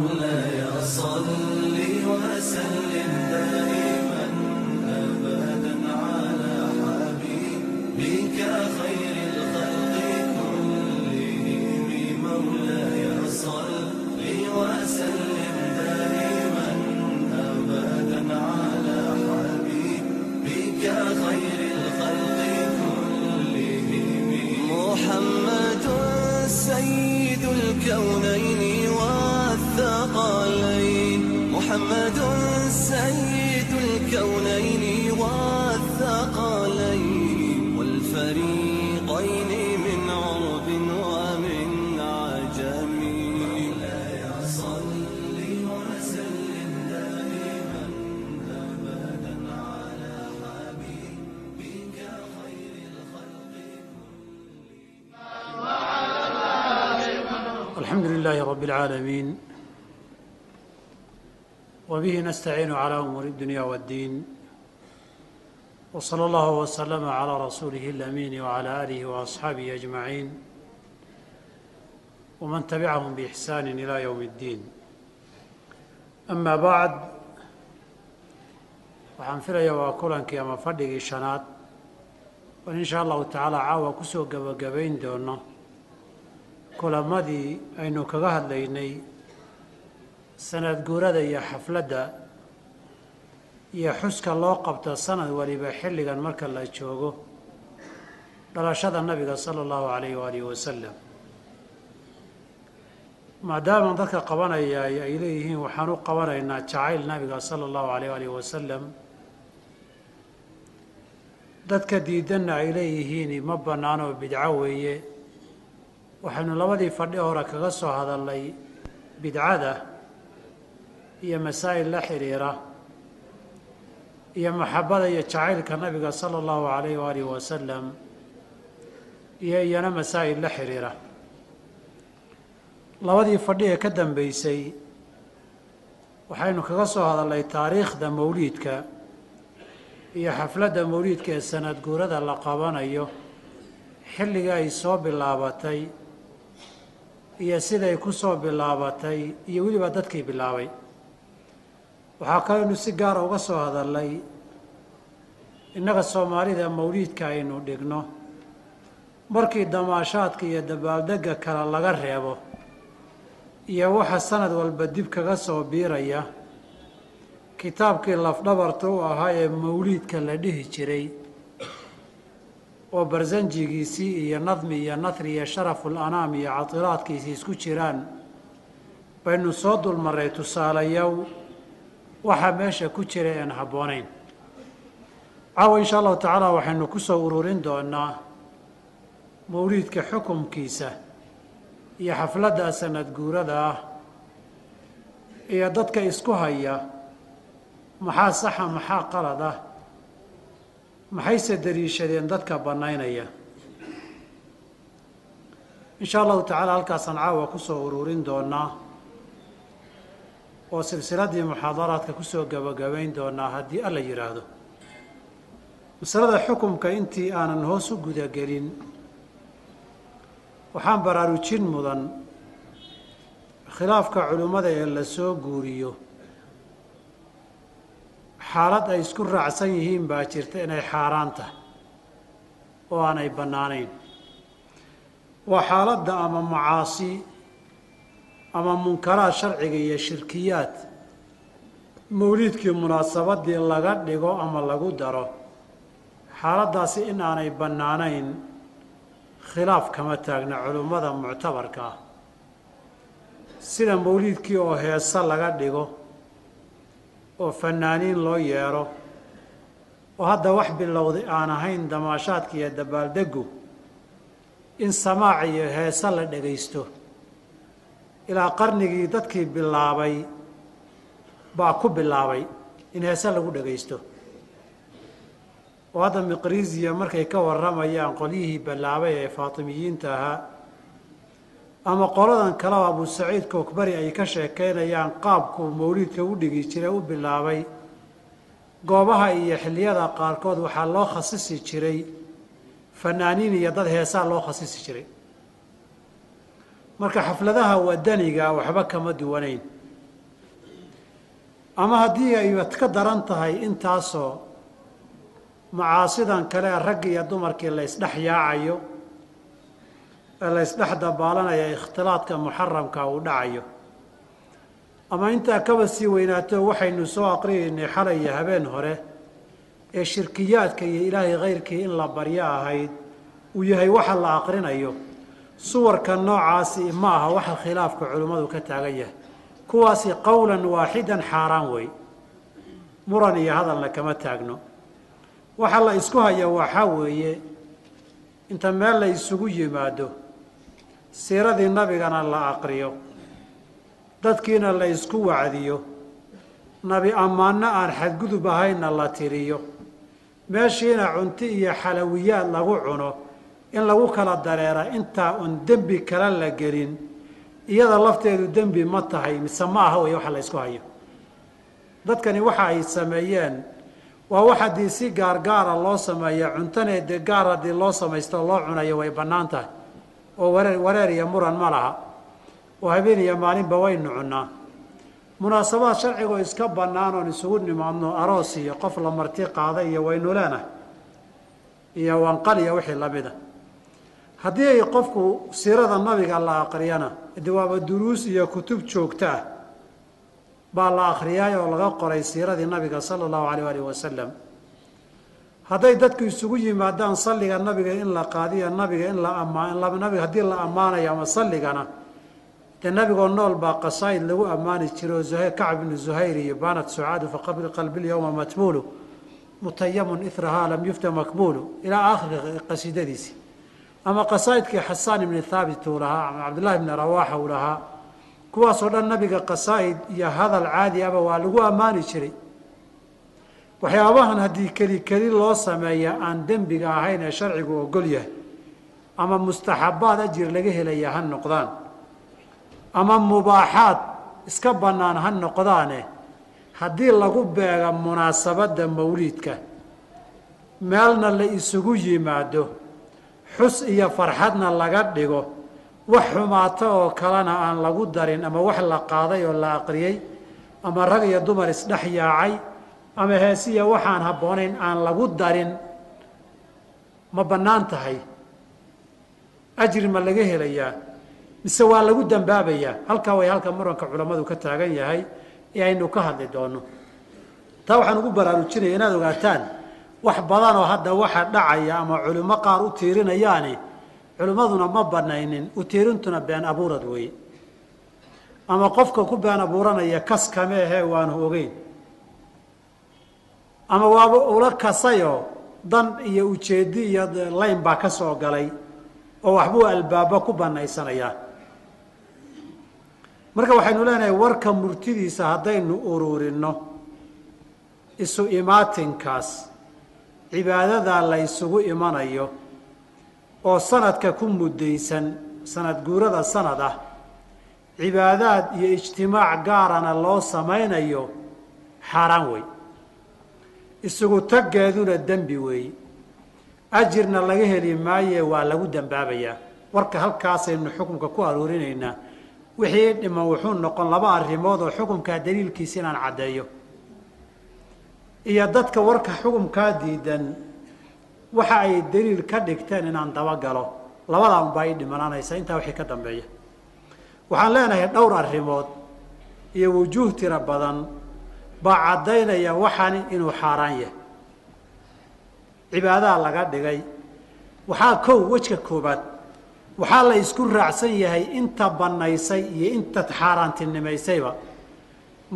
مولاي صل وسلم دائما العالمين وبه نستعين على أمور الدنيا والدين وصلى الله وسلم على رسوله الأمين وعلى آله وأصحابه أجمعين ومن تبعهم بإحسان إلى يوم الدين أما بعد waxaan filaya waa kulankii ama fadhigii shanaad oo in sha allahu tacaala caawa kusoo gebagabayn doono kulamadii aynu kaga hadlaynay sanad guurada iyo xafladda iyo xuska loo qabto sanad waliba xilligan marka la joogo dhalashada nabiga sala allahu calayh waalihi wasalam maadaama dadka qabanaya ay leeyihiin waxaan u qabanaynaa jacayl nabiga sala allahu calayh waalihi wasalam dadka diidanna ay leeyihiin ma bannaanoo bidco weeye waxaynu labadii fadhi hore kaga soo hadalnay bidcada iyo masaa'il la xidhiira iyo maxabbada iyo jacaylka nabiga sala allahu calayh waalihi wasalam iyo iyana masaa'il la xidhiira labadii fadhi ee ka dambeysay waxaynu kaga soo hadalnay taariikhda mawliidka iyo xafladda mawliidka ee sanad guurada la qabanayo xilliga ay soo bilaabatay iyo siday ku soo bilaabatay iyo weliba dadkii bilaabay. Waxaa kaleynu si gaara uga soo hadalnay innaga soomaalida mawliidka aynu dhigno. Markii damaashaadka iyo dabaaldegga kale laga reebo iyo waxa sanad walba dib kaga soo biiraya kitaabkii lafdhabarta u ahaa ee mawliidka la dhihi jiray oo barsanjigiisii iyo nadmi iyo nahri iyo sharaful anaam iyo cadilaadkiisii isku jiraan. Baynu soo dulmarray tusaalayow waxaa meesha ku jira aan habboonayn. Caawa insha allahu tacaala waxaynu ku soo ururin doonaa mawliidka xukumkiisa iyo xafladda sanad guurada ah iyo dadka isku haya. Maxaa saxa maxaa qalad ah maxayse dariishadeen dadka bannaynaya? Insha allahu tacaala halkaasaan caawa ku soo ururin doonaa oo silsiladdii muxaadaraadka ku soo gebagabayn doonaa haddii alla yidhaahdo masalada xukumka intii aanan hoos u gudagelin waxaan baraarujin mudan khilaafka culimmada ee la soo guuriyo xaalad ay isku raacsan yihiin baa jirta inay xaaraan tahay oo aanay bannaanayn. Waa xaaladda ama macaasi ama munkaraad sharciga iyo shirkiyaad mawliidkii munaasabadii laga dhigo ama lagu daro. Xaaladdaasi in aanay bannaanayn khilaaf kama taagna culimmada muctabarka ah. Sida mawliidkii oo heese laga dhigo oo fanaaniin loo yeedho oo hadda wax bilowday aan ahayn damaashaadka iyo dabaaldeggu in samaac iyo heese la dhegaysto ilaa qarnigii dadkii bilaabay baa ku bilaabay in heese lagu dhegaysto oo hadda miqrisiya markay ka warramayaan qolyihii bilaabay ee faatimiyiinta ahaa ama qoladan kaleba abu saciid kookbari ay ka sheekeynayaan qaabkuu mawliidka u dhigi jiray u bilaabay. Goobaha iyo xilliyada qaarkood waxaa loo khasisi jiray. Fanaaniin iyo dad heesaa loo khasisi jiray. Marka xafladaha wadaniga waxba kama duwanayn. Ama haddii ay ka daran tahay intaasoo macaasidan kale raggi iyo dumarkii la ysdhex yaacayo ee la ysdhex dabaalanaya ikhtilaadka muxaramka uu dhacayo. Ama intaa kaba sii weynaato waxaynu soo aqriyaynay xalay iyo habeen hore ee shirkiyaadka iyo ilaahay kayrkii in la baryo ahayd uu yahay waxa la aqrinayo. Suwarka noocaasi ma aha waxa khilaafka culimmadu ka taagan yahay. Kuwaasi qowlan waaxidan xaaraan wey. Muran iyo hadalna kama taagno. Waxa la isku haya waxaa weeye inta meel la isugu yimaado siiradii nabigana la aqriyo dadkiina la isku wacdiyo nabi ammaanno aan xadgudub ahaynna la tiriyo. Meeshiina cunti iyo xalawiyaad lagu cuno in lagu kala dareera intaa un dembi kale la gelin iyada lafteedu dembi ma tahay mise ma aha wey waxa la ysku hayo. Dadkani waxa ay sameeyeen waa wax haddii si gaargaara loo sameeya cuntane dee gaar haddii loo samaysto loo cunayo way bannaan tahay oo wareer wareer iyo muran ma laha. Oo habeen iyo maalinba waynu cunnaa munaasabaad sharcigoo iska bannaan oon isugu nimaadno aroos iyo qof la marti qaada iyo waynu leenahay. Iyo wanqal iyo wixii lamida haddii ay qofku siirada nabiga la aqriyana de waaba duruus iyo kutub joogto ah baa la akhriyaay oo laga qoray siiradii nabiga sala allahu alayh alih wasalam hadday dadku isugu yimaadaan salliga nabiga in la qaadiyo nabiga in la ammaan nabiga haddii la ammaanayo ama salligana dee nabigoo nool baa qasaa'id lagu ammaani jiro. Oo zuhayr kacb ibnu zuhayr iyo baanat sucaadu faqabli qalbi lyowma matmuulu mutayamun irahaa lam yufta makmuulu ilaa aakhiri qasiidadiisi. Ama qasaa'idkii xasaan ibni thaabit uu lahaa ama cabdullahi ibni rawaaxa uu lahaa kuwaasoo dhan nabiga qasaa'id iyo hadal caadi aba waa lagu ammaani jiray waxyaabahan haddii keli keli loo sameeya aan dembiga ahayn ee sharcigu ogol yahay ama mustaxabaad ajir laga helaya ha noqdaan ama mubaaxaad iska bannaan ha noqdaane haddii lagu beega munaasabadda mawliidka meelna la isugu yimaado xus iyo farxadna laga dhigo wax xumaato oo kalena aan lagu darin ama wax la qaaday oo la aqriyey ama rag iyo dumar isdhex yaacay ama heesiya waxaan habboonayn aan lagu darin ma bannaan tahay. Ajri ma laga helayaa mise waa lagu dambaabayaa halkaa way halka muranka culammadu ka taagan yahay ee aynu ka hadli doono taa waxaan ugu baraarujinaya inaad ogaataan wax badan oo hadda waxa dhacaya ama culimmo qaar u tiirinayaani culimmaduna ma banaynin u tiirintuna been abuurad weeye ama qofka ku been abuuranaya kas kame ahee waanu ogeyn ama waaba ula kasayoo dan iyo ujeeddi iyo layn baa ka soo galay oo waxbuu albaabo ku banaysanayaa marka waxaynu leenahay warka murtidiisa haddaynu ururinno isu imaatinkaas cibaadadaa la ysugu imanayo oo sanadka ku muddaysan sanad guurada sanad ah cibaadaad iyo ijtimaac gaarana loo samaynayo xaaraan wey isugu taggeeduna dembi weeye ajirna laga heli maaye waa lagu dembaabayaa warka halkaasaynu xukunka ku aruurinaynaa. Wixii dhiman wuxuu noqon laba arrimood oo xukunkaa daliilkiisa inaan caddeeyo. Iyo dadka warka xukunkaa diidan waxa ay daliil ka dhigteen inaan dabagalo. Labadaa unbaa ii dhimanaanaysa intaa wixii ka dambeeya. Waxaan leenahay dhowr arrimood iyo wujuuh tiro badan baa caddaynaya waxani inuu xaaraan yahay. Cibaadaha laga dhigay. Waxaa kow wejka koobaad. Waxaa la isku raacsan yahay inta bannaysay iyo inta xaaraantinimaysayba.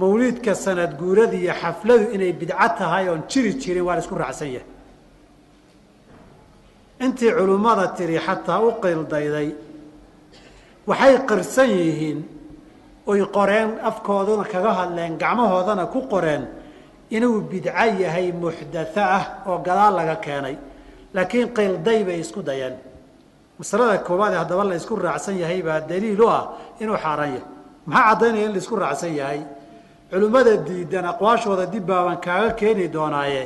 Mawliidka sanad guurada iyo xafladu inay bidco tahay oon jiri jirin waa la isku raacsan yahay. Intii culimmada tiri xataa u qildayday waxay qirsan yihiin oy qoreen afkooduna kaga hadleen gacmahoodana ku qoreen inuu bidco yahay muxdatho ah oo gadaal laga keenay. Laakiin qilday bay isku dayeen. Masalada koowaad ee haddaba la isku raacsan yahay baa daliil u ah inuu xaaraan yahay. Maxaa caddaynaya in la isku raacsan yahay? Culimmada diidan aqwaashooda dib baaban kaaga keeni doonaaye.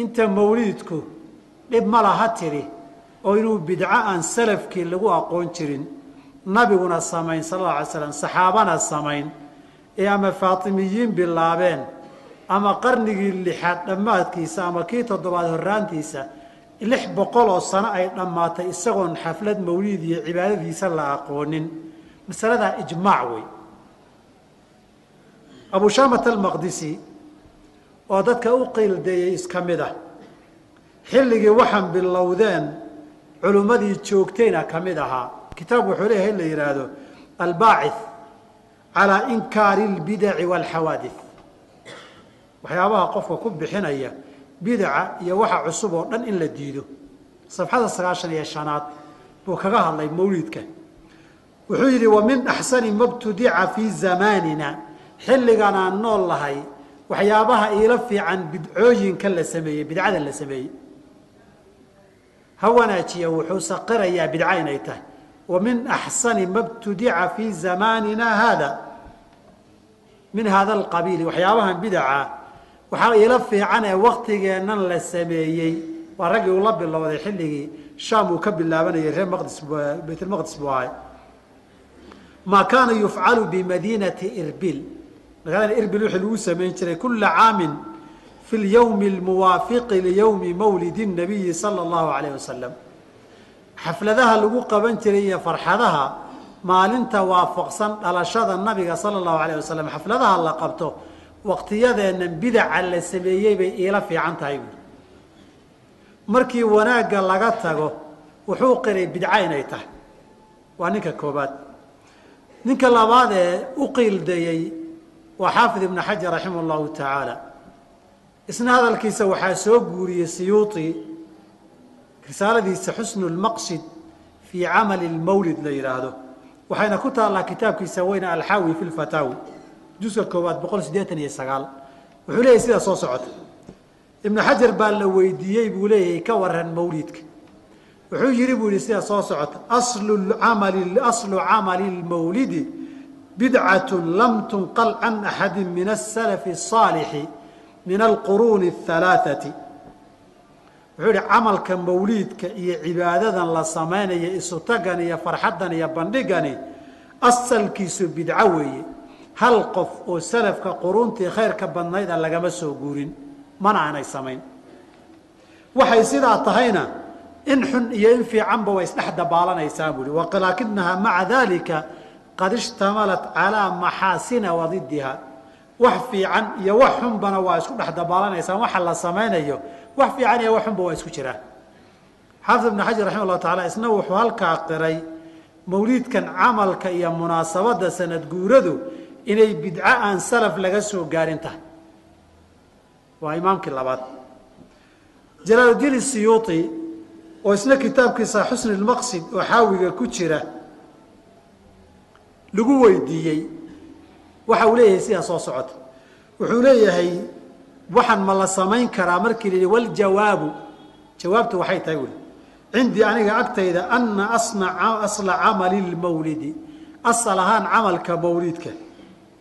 Inta mawliidku dhib ma laha tiri oo inuu bidco aan salafkii lagu aqoon jirin nabiguna samayn sal alla alay slam saxaabana samayn ee ama faatimiyiin bilaabeen ama qarnigii lixaad dhammaadkiisa ama kii toddobaad horraantiisa lix boqol oo sano ay dhammaatay isagoon xaflad mawliid iyo cibaadadiisa la aqoonin. Masaladaa ijmaac wey abu shaamat almaqdisi oo dadka u qiildeeyey iska mid ah xilligii waxaan bilowdeen culimmadii joogtayna ka mid ahaa kitaab wuxuu leeyahay in la yidhaahdo albaacith calaa inkaari albidaci waalxawaadith waxyaabaha qofka ku bixinaya bidaca iyo waxa cusub oo dhan in la diido. Safxada sagaashan iyo shanaad buu kaga hadlay mawlidka wuxuu yidhi wa min axsani mabtudica fii zamaanina xilligan aan nool lahay waxyaabaha iila fiican bidcooyinka la sameeyey bidcada la sameeyey. Ha wanaajiya wuxuu saqirayaa bidca inay tahay wa min axsani mabtudica fii zamaanina haada min hada alqabiili waxyaabahan bidaca waxaa iila fiican ee waktigeennan la sameeyey waa raggii uu la bilowday xilligii shaam uu ka bilaabanayay reer maqdis baytulmaqdis buu ahay maa kaana yufcalu bimadiinati irbil magaalada irbil wixii lagu samayn jiray kula caamin fi lyowmi almuwaafiqi liyowmi mawlidi nabiyi sala allahu calayh wasalam xafladaha lagu qaban jiray iyo farxadaha maalinta waafaqsan dhalashada nabiga sala allahu alayh wasalam xafladaha la qabto waqtiyadeennan bidaca la sameeyey bay iila fiican tahay buuri markii wanaagga laga tago wuxuu qiray bidca inay tahay. Waa ninka koobaad. Ninka labaad ee u qiildayey waa xaafid ibnu xajar raximah allahu tacaala isna hadalkiisa waxaa soo guuriyey siyuuti risaaladiisa xusnu lmaqsid fii camali lmawlid la yidhaahdo waxayna ku taallaa kitaabkiisa weyne alxaawi fi lfataawi juska koowaad boqol siddeetan iyo sagaal wuxuu leeyahy sidaa soo socota ibnu xajar baa la weydiiyey buu leeyahay ka waran mawlidka wuxuu yidhi buu yihi sidaa soo socota aslu amali aslu camali lmawlidi bidcatun lam tunqal can axadi min asalafi الصaalixi min alquruuni الhalaaثati wuxuu yihi camalka mawliidka iyo cibaadadan la samaynaya isutagan iyo farxaddan iyo bandhigani asalkiisu bidco weeye. Hal qof oo salafka quruuntii khayrka badnayda lagama soo guurin mana aanay samayn. Waxay sidaa tahayna in xun iyo in fiicanba way isdhex dabaalanaysaa buuhi walaakinahaa maca dalika qad ishtamalat calaa maxaasina wadidiha wax fiican iyo wax xunbana waa isku dhex dabaalanaysaa waxa la samaynayo wax fiican iyo wax xunba waa isku jiraan. Xaafid ibn xajar raxima llahu taala isna wuxuu halkaa qiray mawliidkan camalka iyo munaasabadda sanad guuradu inay bidco aan salaf laga soo gaarin tahay. Waa imaamkii labaad. Jalaaludiin siyuuti oo isna kitaabkiisa xusni lmaqsid oo xaawiga ku jira lagu weydiiyey. Waxa uu leeyahay sidaa soo socota wuxuu leeyahay waxaan ma la samayn karaa markii la yihi waljawaabu jawaabtu waxay tahay wuli cindii aniga agtayda ana asla camali lmawlidi asal ahaan camalka mawlidka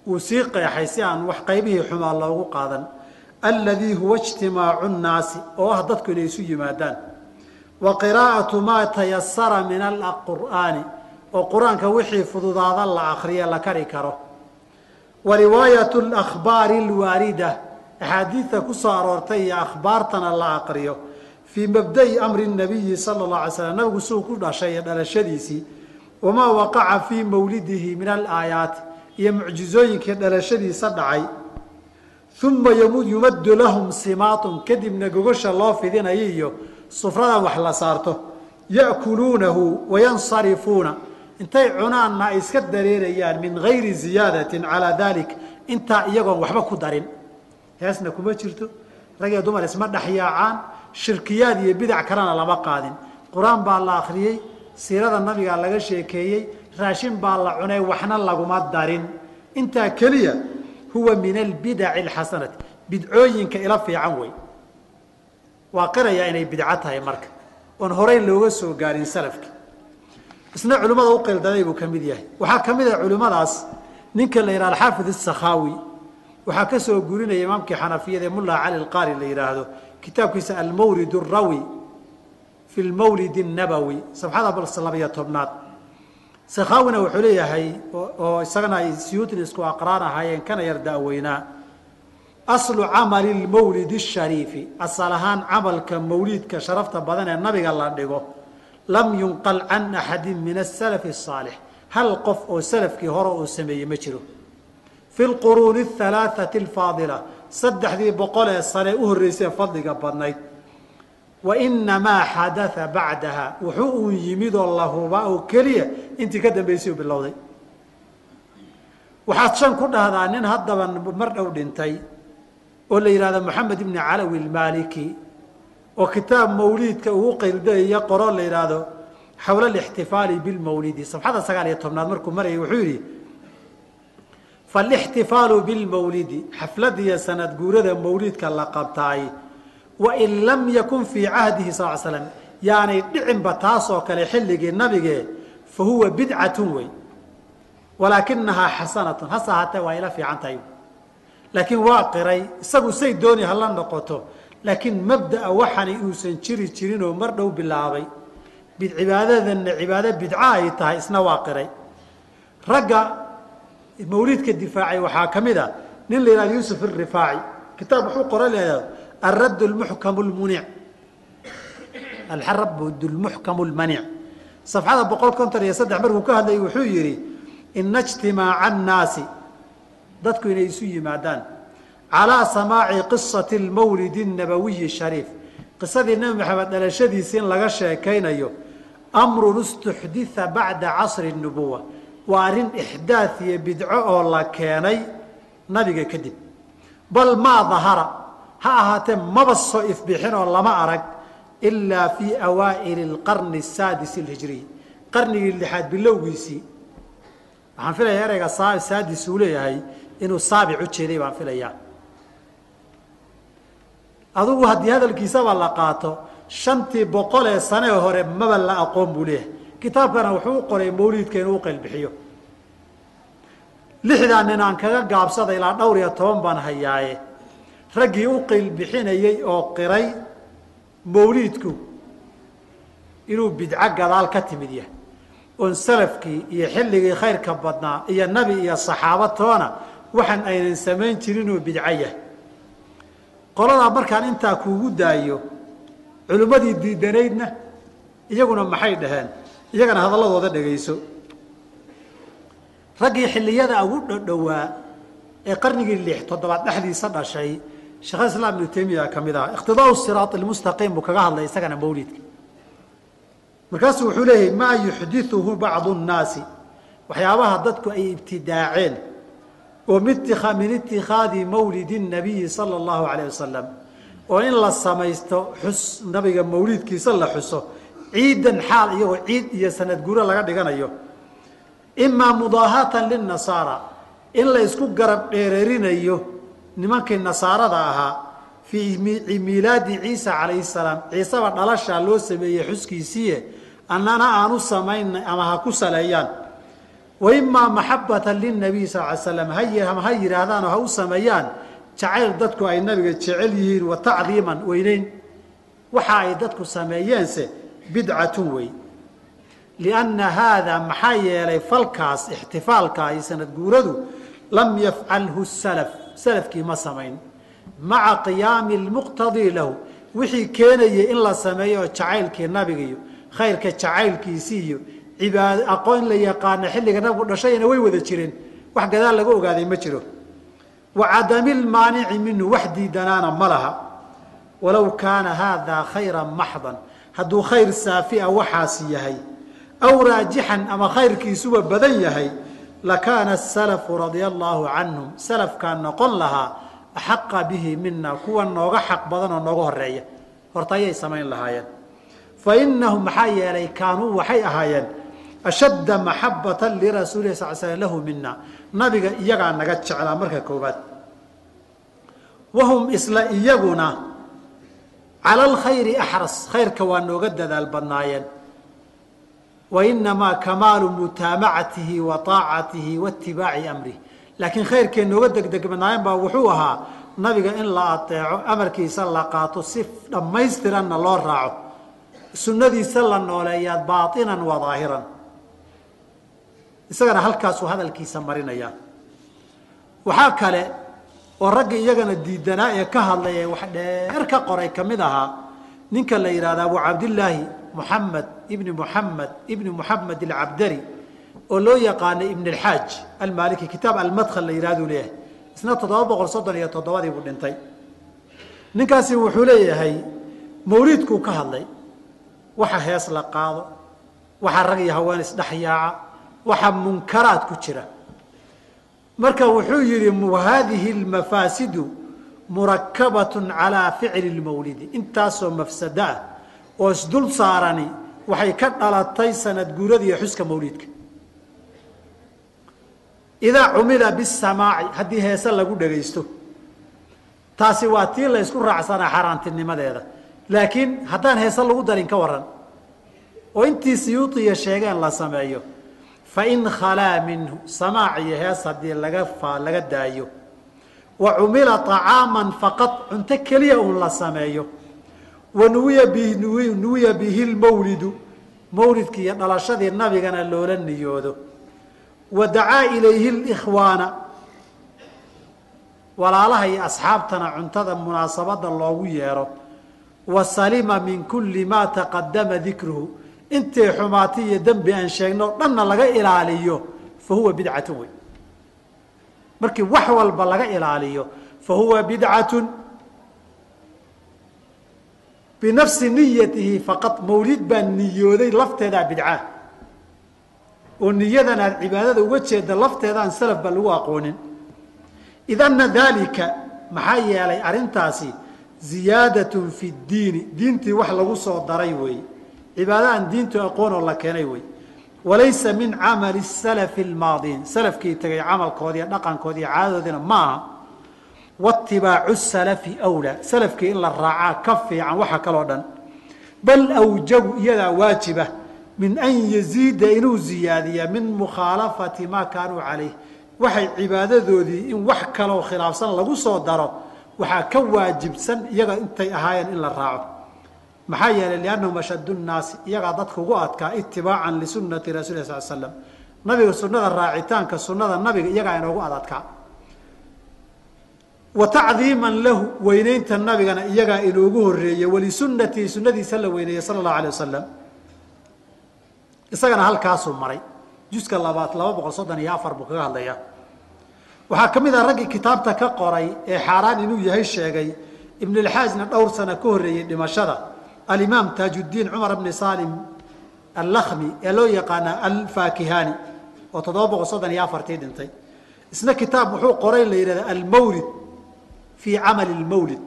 uu sii qeexay si aan wax qaybihii xumaa loogu qaadan. Aladii huwa ijtimaacu nnaasi oo ah dadku inay isu yimaadaan. Wa qiraa'atu maa tayasara min alqur'aani oo qur'aanka wixii fududaada la akriye la kari karo. Wa riwaayatu alakhbaari alwaarida axaadiidta ku soo aroortay iyo akhbaartana la aqriyo fii mabda'i amri nabiyi sala اllah alay slam nabigu siduu ku dhashay iyo dhalashadiisii wamaa waqaca fii mawlidihi min alaayaati iyo mucjizooyinkii dhalashadiisa dhacay. Uma yumaddu lahum simaatun kadibna gogosha loo fidinayo iyo sufradan wax la saarto ya'kuluunahu wayansarifuuna intay cunaanna ay iska dareerayaan min gayri ziyaadatin calaa dalik intaa iyagoon waxba ku darin heesna kuma jirto. Rag dumar isma dhexyaacaan shirkiyaad iyo bidac kalena lama qaadin. Qur'aan baa la akhriyey siirada nabigaa laga sheekeeyey raashin baa la cunay waxna laguma darin. Intaa keliya huwa min albidaci alxasanati. Bidcooyinka ila fiican wey. Waa qirayaa inay bidco tahay marka. Oon horey looga soo gaarin salafki. Isna culimmada u qildaday buu ka mid yahay. Waxaa ka mid ah culimmadaas ninka la yidhaha alxaafid asakhaawi waxaa ka soo gurinaya imaamkii xanafiyada ee mulla cali alqaari la yidhaahdo kitaabkiisa almawlid arawi fi lmawlid الnabowi safxada bal labiyo tobnaad. Sakhaawina wuxuu leeyahay oo isagana ay siyuutin isku aqraan ahaayeen kana yar da'weynaa aslu camali lmawlidi shariifi asal ahaan camalka mawliidka sharafta badan ee nabiga la dhigo lam yunqal can axadin min asalafi asaalix hal qof oo salafkii hore uu sameeyey ma jiro fi lquruuni ahalaaثati alfaadila saddexdii boqol ee sane u horreysay fadliga badnayd. Wa inamaa xadaa bacdaha wuxuu uun yimid oo la hubaa oo keliya intii ka dambaysay u bilowday. Waxaad shan ku dhahdaa nin haddaba mar dhow dhintay oo la yidhahdo moxamed ibni calawi almaliki oo kitaab mawliidka ugu qildaya qoro la yidhaahdo xawla alixtifaali bilmawlidi sabxada sagaal iyo tobnaad markuu marayay wuxuu yidhi falixtifaalu bilmawlidi xafladiyo sanad guurada mawliidka la qabtaay wain lam yakun fii cahdihi sal slam yaanay dhicinba taasoo kale xilligii nabige fa huwa bidcatun wey walaakinahaa xasanatun hase ahaatee waa ila fiican tahay laakiin waa qiray isagu say dooni hala noqoto laakiin mabdaa waxani inuusan jiri jirin oo mar dhow bilaabay cibaadadanna cibaado bidca ay tahay isna waa qiray ragga mawliidka difaacay waxaa ka mid a nin la yihahdo yuusuf irifaaci. Kitaab wuxuu qora leedaha aradd lmuxkam lmunic alradd lmuxkam lmanic safxada boqol konton iyo saddex markuu ka hadlayay wuxuu yidhi ina ijtimaaca annaasi dadku inay isu yimaadaan calaa samaaci qisati lmawlidi nabawiyi shariif. Qisadii nebi maxamed dhalashadiisi in laga sheekaynayo amrun istuxditha bacda casri nubuwa waa arrin ixdaad iyo bidco oo la keenay nabiga kadib. Bal maa dahara ha ahaatee maba soo ifbixin oo lama arag ilaa fii awaa'ili alqarni asaadis alhijriy qarnigii lixaad bilowgiisii. Waxaan filaya ereyga saadis uu leeyahay inuu saabic u jeeday baan filayaa. Adugu haddii hadalkiisaba la qaato shantii boqol ee sane hore maba la aqoon buu leeyahay. Kitaabkana wuxuu u qoray mawliidka inuu u qaylbixiyo lixdaa nin aan kaga gaabsada ilaa dhowr iyo toban baan hayaaye raggii u qaylbixinayey oo qiray mawliidku inuu bidco gadaal ka timid yahay. Oon salafkii iyo xilligii khayrka badnaa iyo nebi iyo saxaaba toona waxaan aynan samayn jirinuu bidco yahay. Qoladaa markaan intaa kuugu daayo culimmadii diidanaydna iyaguna maxay dhaheen? Iyagana hadalladooda dhegayso raggii xilliyada ugu dhodhowaa ee qarnigii lix toddobaad dhexdiisa dhashay sheekh islaam ibnu taymiya ka ah iqtidaau siraat almustaqiim buu kaga hadlay isagana mawlidka. Markaasuu wuxuu leeyahay maa yuxdiuhu bacdu nnaasi. Waxyaabaha dadku ay ibtidaaceen oo min itikhaadi mawlidi nabiyi sala allahu alayh wasalam oo in la samaysto xus nabiga mawliidkiisa la xuso ciidan xaal iyagoo ciid iyo sanad guuro laga dhiganayo imaa mudaahatan linasaara in la isku garab dheereerinayo nimankii nasaarada ahaa fii miilaadi ciisa calayhi salaam. Ciiseba dhalashaa loo sameeyey xuskiisiiye annana aan u samayn ama ha ku saleeyaan wa imaa maxabatan linabiy sal ly slam ha ha yidhaahdaan oo ha u sameeyaan. Jacayl dadku ay nabiga jecel yihiin wa tacdiiman weyneyn. Waxa ay dadku sameeyeense bidcatun wey lianna haadaa maxaa yeelay falkaas ixtifaalka iyo sanad guuradu lam yafcalhu salaf salafkii ma samayn maca qiyaami lmuqtadii lahu wixii keenayay in la sameeyo oo jacaylkii nabiga iyo khayrka jacaylkiisii iyo cibaad aqoon la yaqaana xilliga nabigu dhashayna way wada jireen wax gadaal laga ogaaday ma jiro wa cadami lmaanici minhu wax diidanaana ma laha walow kaana haadaa khayran maxdan hadduu khayr saafia waxaasi yahay aw raajixan ama khayrkiisuba badan yahay lakaana asalafu radia allaahu canhum. Salafkaa noqon lahaa axaqa bihi mina kuwa nooga xaq badan oo nooga horreeya horta ayay samayn lahaayeen. Fa inahum maxaa yeelay kaanuu waxay ahaayeen ashadda maxabatan lirasuulihi sal slam lahu mina nabiga iyagaa naga jeclaa marka koowaad. Wahum isla iyaguna cala alkhayri axras khayrka waa nooga dadaal badnaayeen wa inamaa kamaalu mutaamacatihi wa aacatihi wa itibaaci amrih laakiin khayrkee nooga degdeg badnaayeen baa wuxuu ahaa nabiga in la ateeco amarkiisa la qaato si dhammaystiranna loo raaco sunnadiisa la nooleeyaa baainan wa isagana halkaasuu hadalkiisa marinaya waxaa kale oo raggii iyagana diidanaa ee ka hadlay ee wax dheer ka qoray ka mid ahaa ninka la yidhahda abu cabdillaahi muxamed ibni muxamed ibni muxamed alcabdari oo loo yaqaanay ibn alxaaj almaliki kitaab almadkhal la yidhahduu leeyahay isna toddoba boqol soddon iyo toddobadii buu dhintay. Ninkaasi wuxuu leeyahay mawliidkuu ka hadlay waxa hees la qaado waxa rag iyo haween isdhex yaaca waxa munkaraad ku jira. Marka wuxuu yidhi haadihi almafaasidu murakabatun calaa ficli lmawlidi intaasoo mafsado ah oo isdul saarani waxay ka dhalatay sanad guurada iyo xuska mawliidka. Idaa cumila bisamaaci haddii heese lagu dhagaysto taasi waa tii la ysku raacsanaa xaaraantinimadeeda. Laakiin haddaan heese lagu darin ka waran oo intii siyuudiya sheegeen la sameeyo fain khalaa minhu samaac iyo hees haddii laga fa laga daayo. Wa cumila طacaaman faqad cunto keliya uun la sameeyo wa nuwiya bi nuwiya bihi lmawlidu. Mawlidkii iyo dhalashadii nabigana loola niyoodo. Wa dacaa ilayhi اlkhwaana walaalaha iyo asxaabtana cuntada munaasabada loogu yeero. Wa salima min kuli ma taqadama dikruhu. Intii xumaati iyo dembi aan sheegno dhanna laga ilaaliyo fa huwa bidcatun wey markii wax walba laga ilaaliyo fa huwa bidcatun binafsi niyatihi faqad mawlid baa niyooday lafteedaa bidcaa oo niyadan aad cibaadada uga jeeda lafteedaan salaf ba lagu aqoonin id ana dalika maxaa yeelay arrintaasi ziyaadatun fi ddiini diintii wax lagu soo daray weeye cibaado aan diintu aqoonoo la keenay wey walaysa min camali salafi lmaadiin salafkii tegay camalkoodi iyo dhaqankoodi iyo caadadoodina ma aha waatibaacu salafi wlaa salafkii in la raacaa ka fiican waxa kaloo dhan. Bal awjabu iyadaa waajiba min an yaziida inuu ziyaadiya min mukhaalafati maa kaanuu calayh. Waxay cibaadadoodii in wax kaloo khilaafsan lagu soo daro waxaa ka waajibsan iyaga intay ahaayeen in la raaco. Maxaa yeelay liannahum ashaddu nnaasi iyagaa dadka ugu adkaa itibaacan lisunati rasuli sal slam nabiga sunada raacitaanka sunada nabiga iyagaa inoogu adadkaa wa tacdiiman lahu weynaynta nabigana iyagaa inoogu horeeyey walisunatihi sunadiisa la weyneeyey sala allahu alay wasalam isagana halkaasuu maray. Juska labaad laba boqol soddon iyo afar buu kaga hadlayaa waxaa ka mid ah raggii kitaabta ka qoray ee xaaraan inuu yahay sheegay ibnulxaajna dhowr sana ka horreeyey dhimashada. Alimaam taajuddiin cumar bni salim allakhmi ee loo yaqaana alfaakihani oo toddoba boqol soddon iyo afartii dhintay. Isna kitaab wuxuu qoray la yidhahda almawlid fii camali lmawlid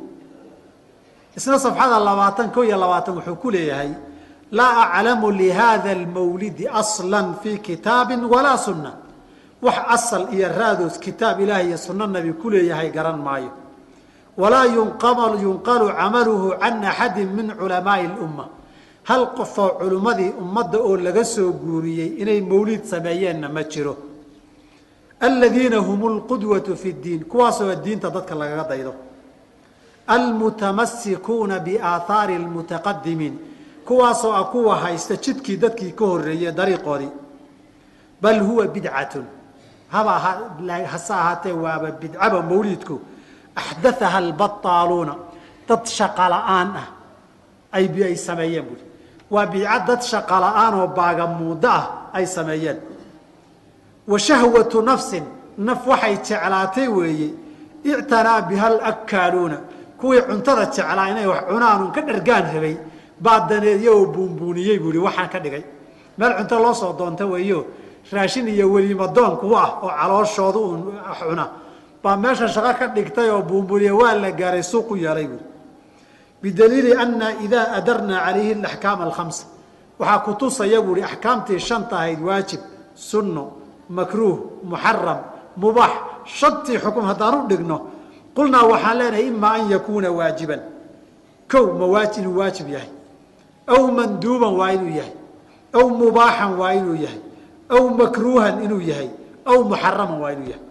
isna safxada labaatan ko iyo labaatan wuxuu ku leeyahay laa aclamu lihada almawlidi asla fii kitaabin walaa sunna. Wax asal iyo raadoos kitaab ilaah iyo sunno nabi ku leeyahay garan maayo. Walaa yunqalu camaluhu can axadi min culamaai اlumma hal qofoo culimmadii ummadda oo laga soo guuriyey inay mawlid sameeyeenna ma jiro aladiina hum lqudwatu fi اdiin kuwaasoo diinta dadka lagaga daydo. Almutamasikuuna biaahaari اlmutaqadimiin kuwaasoo ah kuwa haysta jidkii dadkii ka horeeyey dariiqoodii. Bal huwa bidcatun. Haba hase ahaatee waaba bidcaba mawliidku. Axdathaha albataaluuna dad shaqa la'aan ah. Ay ay sameeyeen buui waa bidca dad shaqa la'aan oo baagamuuddo ah ay sameeyeen wa shahwatu nafsin naf waxay jeclaatay weeye ictanaa biha alakkaaluuna kuwii cuntada jeclaa inay wax cunaanun ka dhargaan rabay baa daneedyo oo buunbuuniyey buuhi waxaan ka dhigay. Meel cunto loo soo doonta weeyo raashin iyo welimadoon kuwa ah oo calooshooda uun cuna baa meesha shaqo ka dhigtay oo buunbuuniye waa la gaaray suuqu yeelay buui bidaliili ana idaa adarnaa calayhi alaxkaam alkhamsa waxaa ku tusaya buuhi axkaamtii shanta ahayd waajib sunno makruuh muxaram mubaax shantii xukun haddaan u dhigno qulnaa waxaan leenahay imaa an yakuuna waajiban. Kow mawaaj inuu waajib yahay. Aw manduuban waa inuu yahay. Aw mubaaxan waa inuu yahay. Aw makruuhan inuu yahay. Aw muxaraman waa inuu yahay.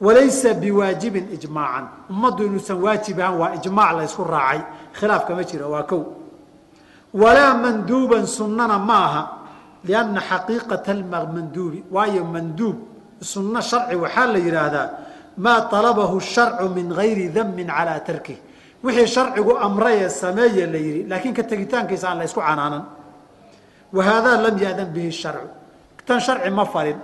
Walaysa biwaajibin ijmaacan. Ummaddu inuusan waajib ahaan waa ijmaac la ysku raacay. Khilaaf kama jiro waa kow. Walaa manduuban sunnana ma aha lianna xaqiiqata almanduubi waayo manduub sunno sharci waxaa la yidhaahdaa maa talabahu sharcu min gayri damin calaa tarkih wixii sharcigu amrayee sameeye la yidhi laakiin ka tegitaankiisa aan la ysku canaanan wa haadaa lam ya'dan bihi sharcu tan sharci ma farin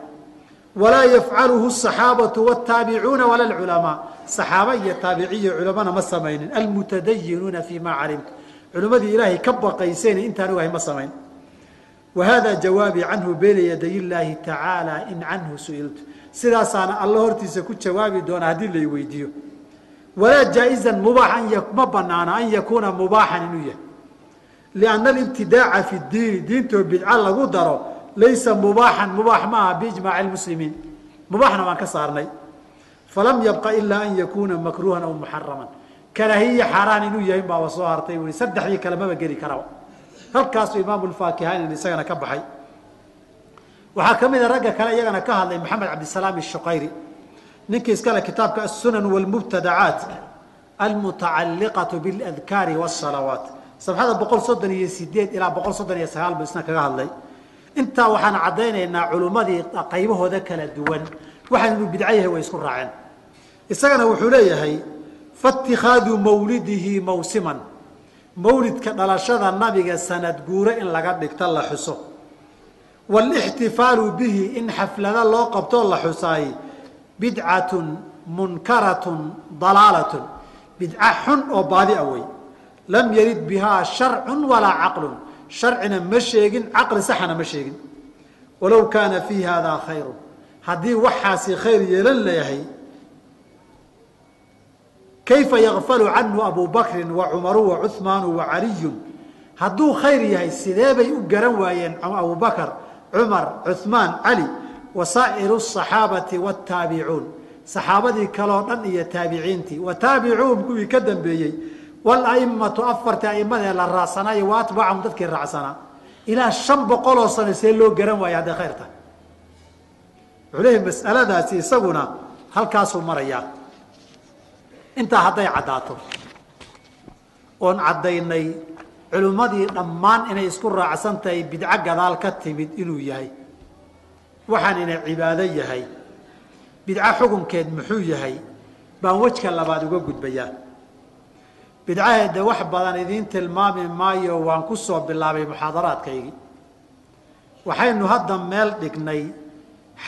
walaa yafcaluhu asaxaabatu wاtaabicuuna wala lculamaa saxaaba iyo taabiciyo culamana ma samaynin almutadayinuuna fii ma calimtu culimmadii ilaahay ka baqaysayna intaan ogahay ma samayn wa hada jawaabii canhu beyna yaday illaahi tacaala in canhu su'iltu sidaasaana alla hortiisa ku jawaabi doona haddii lay weydiiyo walaa jaa-izan mubaax ma banaana an yakuuna mubaaxan inuu yahay lianna alibtidaaca fi diini diintoo bidca lagu daro laysa mubaaxan mubaax ma aha biijmaaci lmuslimiin mubaaxna waan ka saarnay falam yabqa ilaa an yakuuna makruuhan aw muxaraman karaahiye xaaraan inuu yahay baaba soo hartay saddexdii kale maba geli karaba halkaasuu imaamu lfaakihaanin isagana ka baxay. Waxaa ka mid a ragga kale iyagana ka hadlay maxamed cabdisalaam ishuqayri ninkii iskale kitaabka asunan wlmubtadacaat almutacaliqatu biladkaari wsalawaat sabxada boqol soddon iyo sideed ilaa boqol soddon iyo sagaal buu isna kaga hadlay. Intaa waxaan caddaynaynaa culummadii qaybahooda kala duwan. Waxaan inuu bidco yahay way isku raaceen. Isagana wuxuu leeyahay faاtikhaadu mawlidihi mawsiman mawlidka dhalashada nabiga sanad guuro in laga dhigto la xuso. Wاlاxtifaalu bihi in xaflado loo qabtoo la xusaay bidcatun munkaratun dalaalatun. Bidca xun oo baadi a wey. Lam yarid bihaa sharcu walaa caqlu sharcina ma sheegin caqli saxana ma sheegin. Walow kaana fii haadaa khayru. Haddii waxaasi khayr yeelan leeyahay kayfa yakfalu canhu abu bakrin wa cumaru wa cuhmaanu wa hadduu khayr yahay sidee bay u garan waayeen abu cumar cuhmaan cali wa saa'iru asaxaabati saxaabadii kaloo dhan iyo taabiciintii wa kuwii ka dambeeyey walaimatu afartii aimadee la raacsanaayo wa dadkii raacsanaa ilaa shan boqoloo sano see loo garan waayo hadday khayr tahay wuxuu leeyahy mas'aladaasi isaguna halkaasuu marayaa intaa hadday caddaato. Oon caddaynay culimmadii dhammaan inay isku raacsan tahay bidco gadaal ka timid inuu yahay. Waxaan inay cibaado yahay. Bidco xukunkeed muxuu yahay? Baan wejka labaad uga gudbayaa. Bidcaheedde wax badan idiin tilmaami maayo waan ku soo bilaabay muxaadaraadkaygii. Waxaynu hadda meel dhignay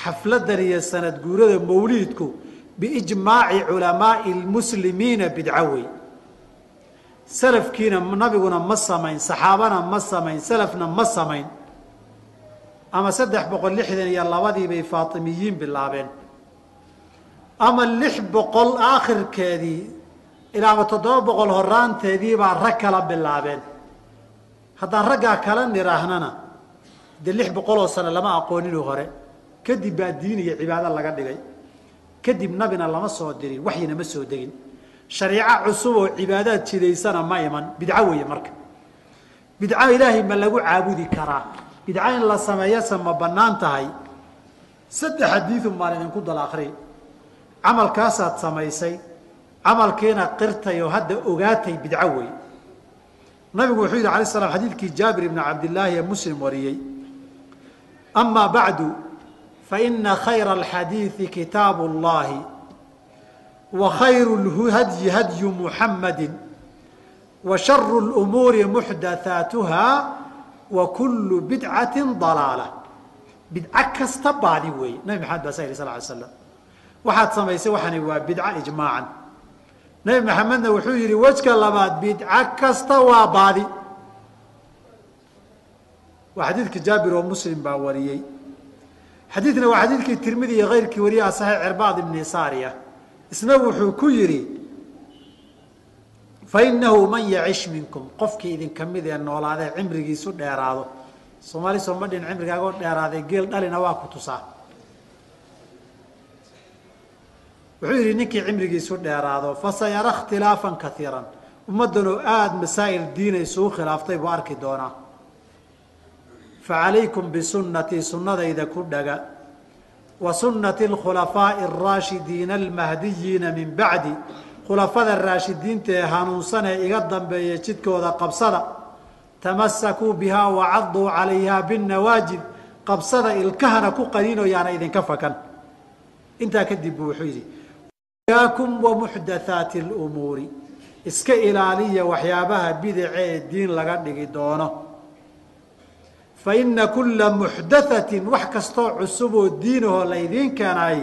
xafladan iyo sanad guurada mawliidku biijmaaci culamaai lmuslimiina bidco wey salafkiina nabiguna ma samayn saxaabana ma samayn salafna ma samayn ama saddex boqol lixdan iyo labadii bay faatimiyiin bilaabeen ama lix boqol aakhirkeedii ilaaba toddoba boqol horaanteedii baa rag kala bilaabeen haddaan raggaa kala nidhaahnana dee lix boqoloo sano lama aqooninuu hore kadib baa diin iyo cibaado laga dhigay kadib nabina lama soo dirin waxyina ma soo degin. Shariico cusub oo cibaadaad jidaysana ma iman. Bidco weeye marka. Bidco ilaahay ma lagu caabudi karaa. Bidco in la sameeyase ma bannaan tahay. Saddex xadiidun baan idinku dal akri camalkaasaad samaysay camalkiina qirtay oo hadda ogaatay bidco wey nabigu wuxuu yidhi alay slam xadiidkii jaabir ibni cabdillaahi ee muslim wariyey amaa bacdu faina khayra alxadiidi kitaabu اllahi wa khayru lhadyi hadyu muxamadi wa sharu lumuuri muxdathaatuha wa kullu bidcati dalaala bidco kasta baadi weeye nabi maxamed baa sa yidhi sal ly slam waxaad samaysay waxani waa bidco ijmaacan nabi maxamedna wuxuu yidhi wejka labaad bidco kasta waa baadi waa xadiidkii jaabir oo muslim baa wariyey xadiidna waa xadiidkii tirmidi iyo keyrkii wariyaha saxiix cirbaad ibni saariya isna wuxuu ku yidhi fainahu man yacish minkum. Qofkii idinka mid ee noolaadee cimrigiisu dheeraado. Soomaali sooma dhin cimrigaagoo dheeraaday geel dhalina waa ku tusaa. Wuxuu yidhi ninkii cimrigiisu dheeraado fasayara ikhtilaafan kaiiran ummaddanoo aada masaa'il diina isugu khilaaftay buu arki doonaa facalaykum bisunnatii sunnadayda ku dhaga wa sunnati alkhulafaa'i araashidiina almahdiyiina min bacdi khulafada raashidiinta ee hanuunsan ee iga dambeeya jidkooda qabsada tamasakuu bihaa wacaduu calayhaa binnawaajid qabsada ilkahana ku qaniino yaana idinka fakan intaa kadib buu wuxuu yidhi yaakum wa muxdathaati lumuuri iska ilaaliya waxyaabaha bidace ee diin laga dhigi doono fa ina kulla muxdathatin wax kastoo cusub oo diinahoo laydiin keenay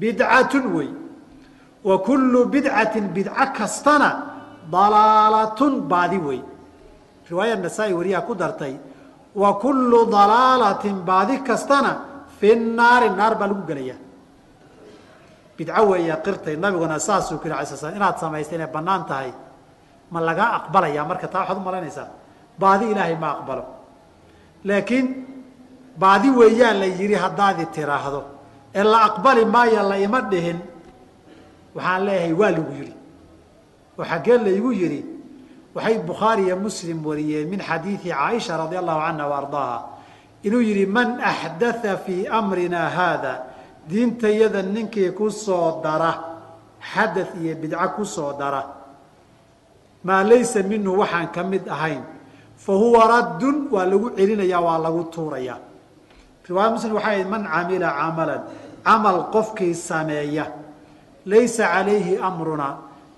bidcatun wey wa kullu bidcatin bidco kastana dalaalatun baadi wey riwaaya nasaa-i ku dartay wa kullu dalaalatin baadi kastana fi naari naar baa lagu gelaya bidco weeya qirtay nabiguna saasuu ku yiri alay inaad samaystay inay bannaan tahay ma lagaa aqbalayaa marka taa waxaad u malaynaysaa baadi ilaahay ma aqbalo laakiin baadi weeyaan la yidhi haddaadi tiraahdo. Ee la aqbali maayo la ima dhihin waxaan leeyahay waa lagu yidhi. Oo xaggee laygu yidhi waxay bukhaari iyo muslim wariyeen min xadiidi caaisha radia allahu canha wa inuu yidhi man axdatha fii amrina haada diintayada ninkii ku soo dara xadath iyo bidco ku soo dara maa laysa minhu waxaan ka mid ahayn fa huwa raddun waa lagu celinayaa waa lagu tuurayaa. Riwaaya muslim waxay ahayd man camila camalan camal qofkii sameeya laysa calayhi amruna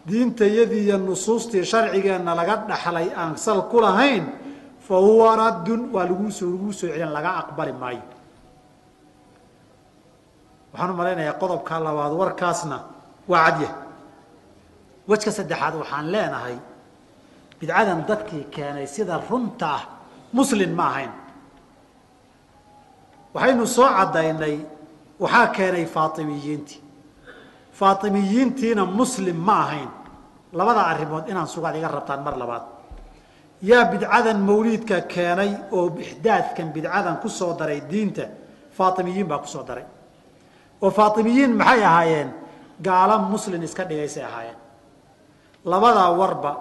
diintayadii iyo nusuustii sharcigeenna laga dhaxlay aan sal ku lahayn fa huwa raddun waa lagusoo laguu soo celin laga aqbali maayo. Waxaan u malaynayaa qodobka labaad warkaasna waa cadyah wejka saddexaad waxaan leenahay bidcadan dadkii keenay sida runta ah muslin ma ahayn. Waxaynu soo caddaynay waxaa keenay faatimiyiintii. Faatimiyiintiina muslim ma ahayn. Labada arrimood inaan sugaad iga rabtaan mar labaad. Yaa bidcadan mawliidka keenay oo ixdaadkan bidcadan ku soo daray diinta faatimiyiin baa ku soo daray. Oo faatimiyiin maxay ahaayeen? Gaala muslin iska dhigaysay ahaayeen. Labadaa warba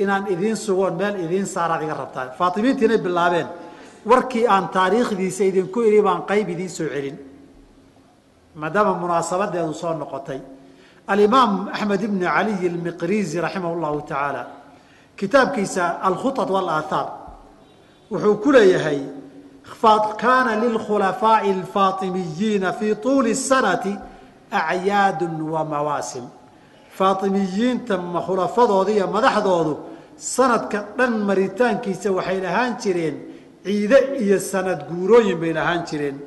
inaan idiin sugoon meel idiin saaraad iga rabtaan faatimiyiinta inay bilaabeen warkii aan taariikhdiisa idinku idhi baan qayb idiin soo celin maadaama munaasabadeedu soo noqotay alimaam axmed ibn caliy almiqrizi raximah llahu tacaala kitaabkiisa alkhuط wاlaathaar wuxuu ku leeyahay kaana lilkhulafaaءi اlfaatimiyiina fii tuuli الsanati acyaadu wa mawaasim faatimiyiinta khulafadooda iyo madaxdoodu sanadka dhan maritaankiisa waxay lahaan jireen ciide iyo sanad guurooyin bay lahaan jireen.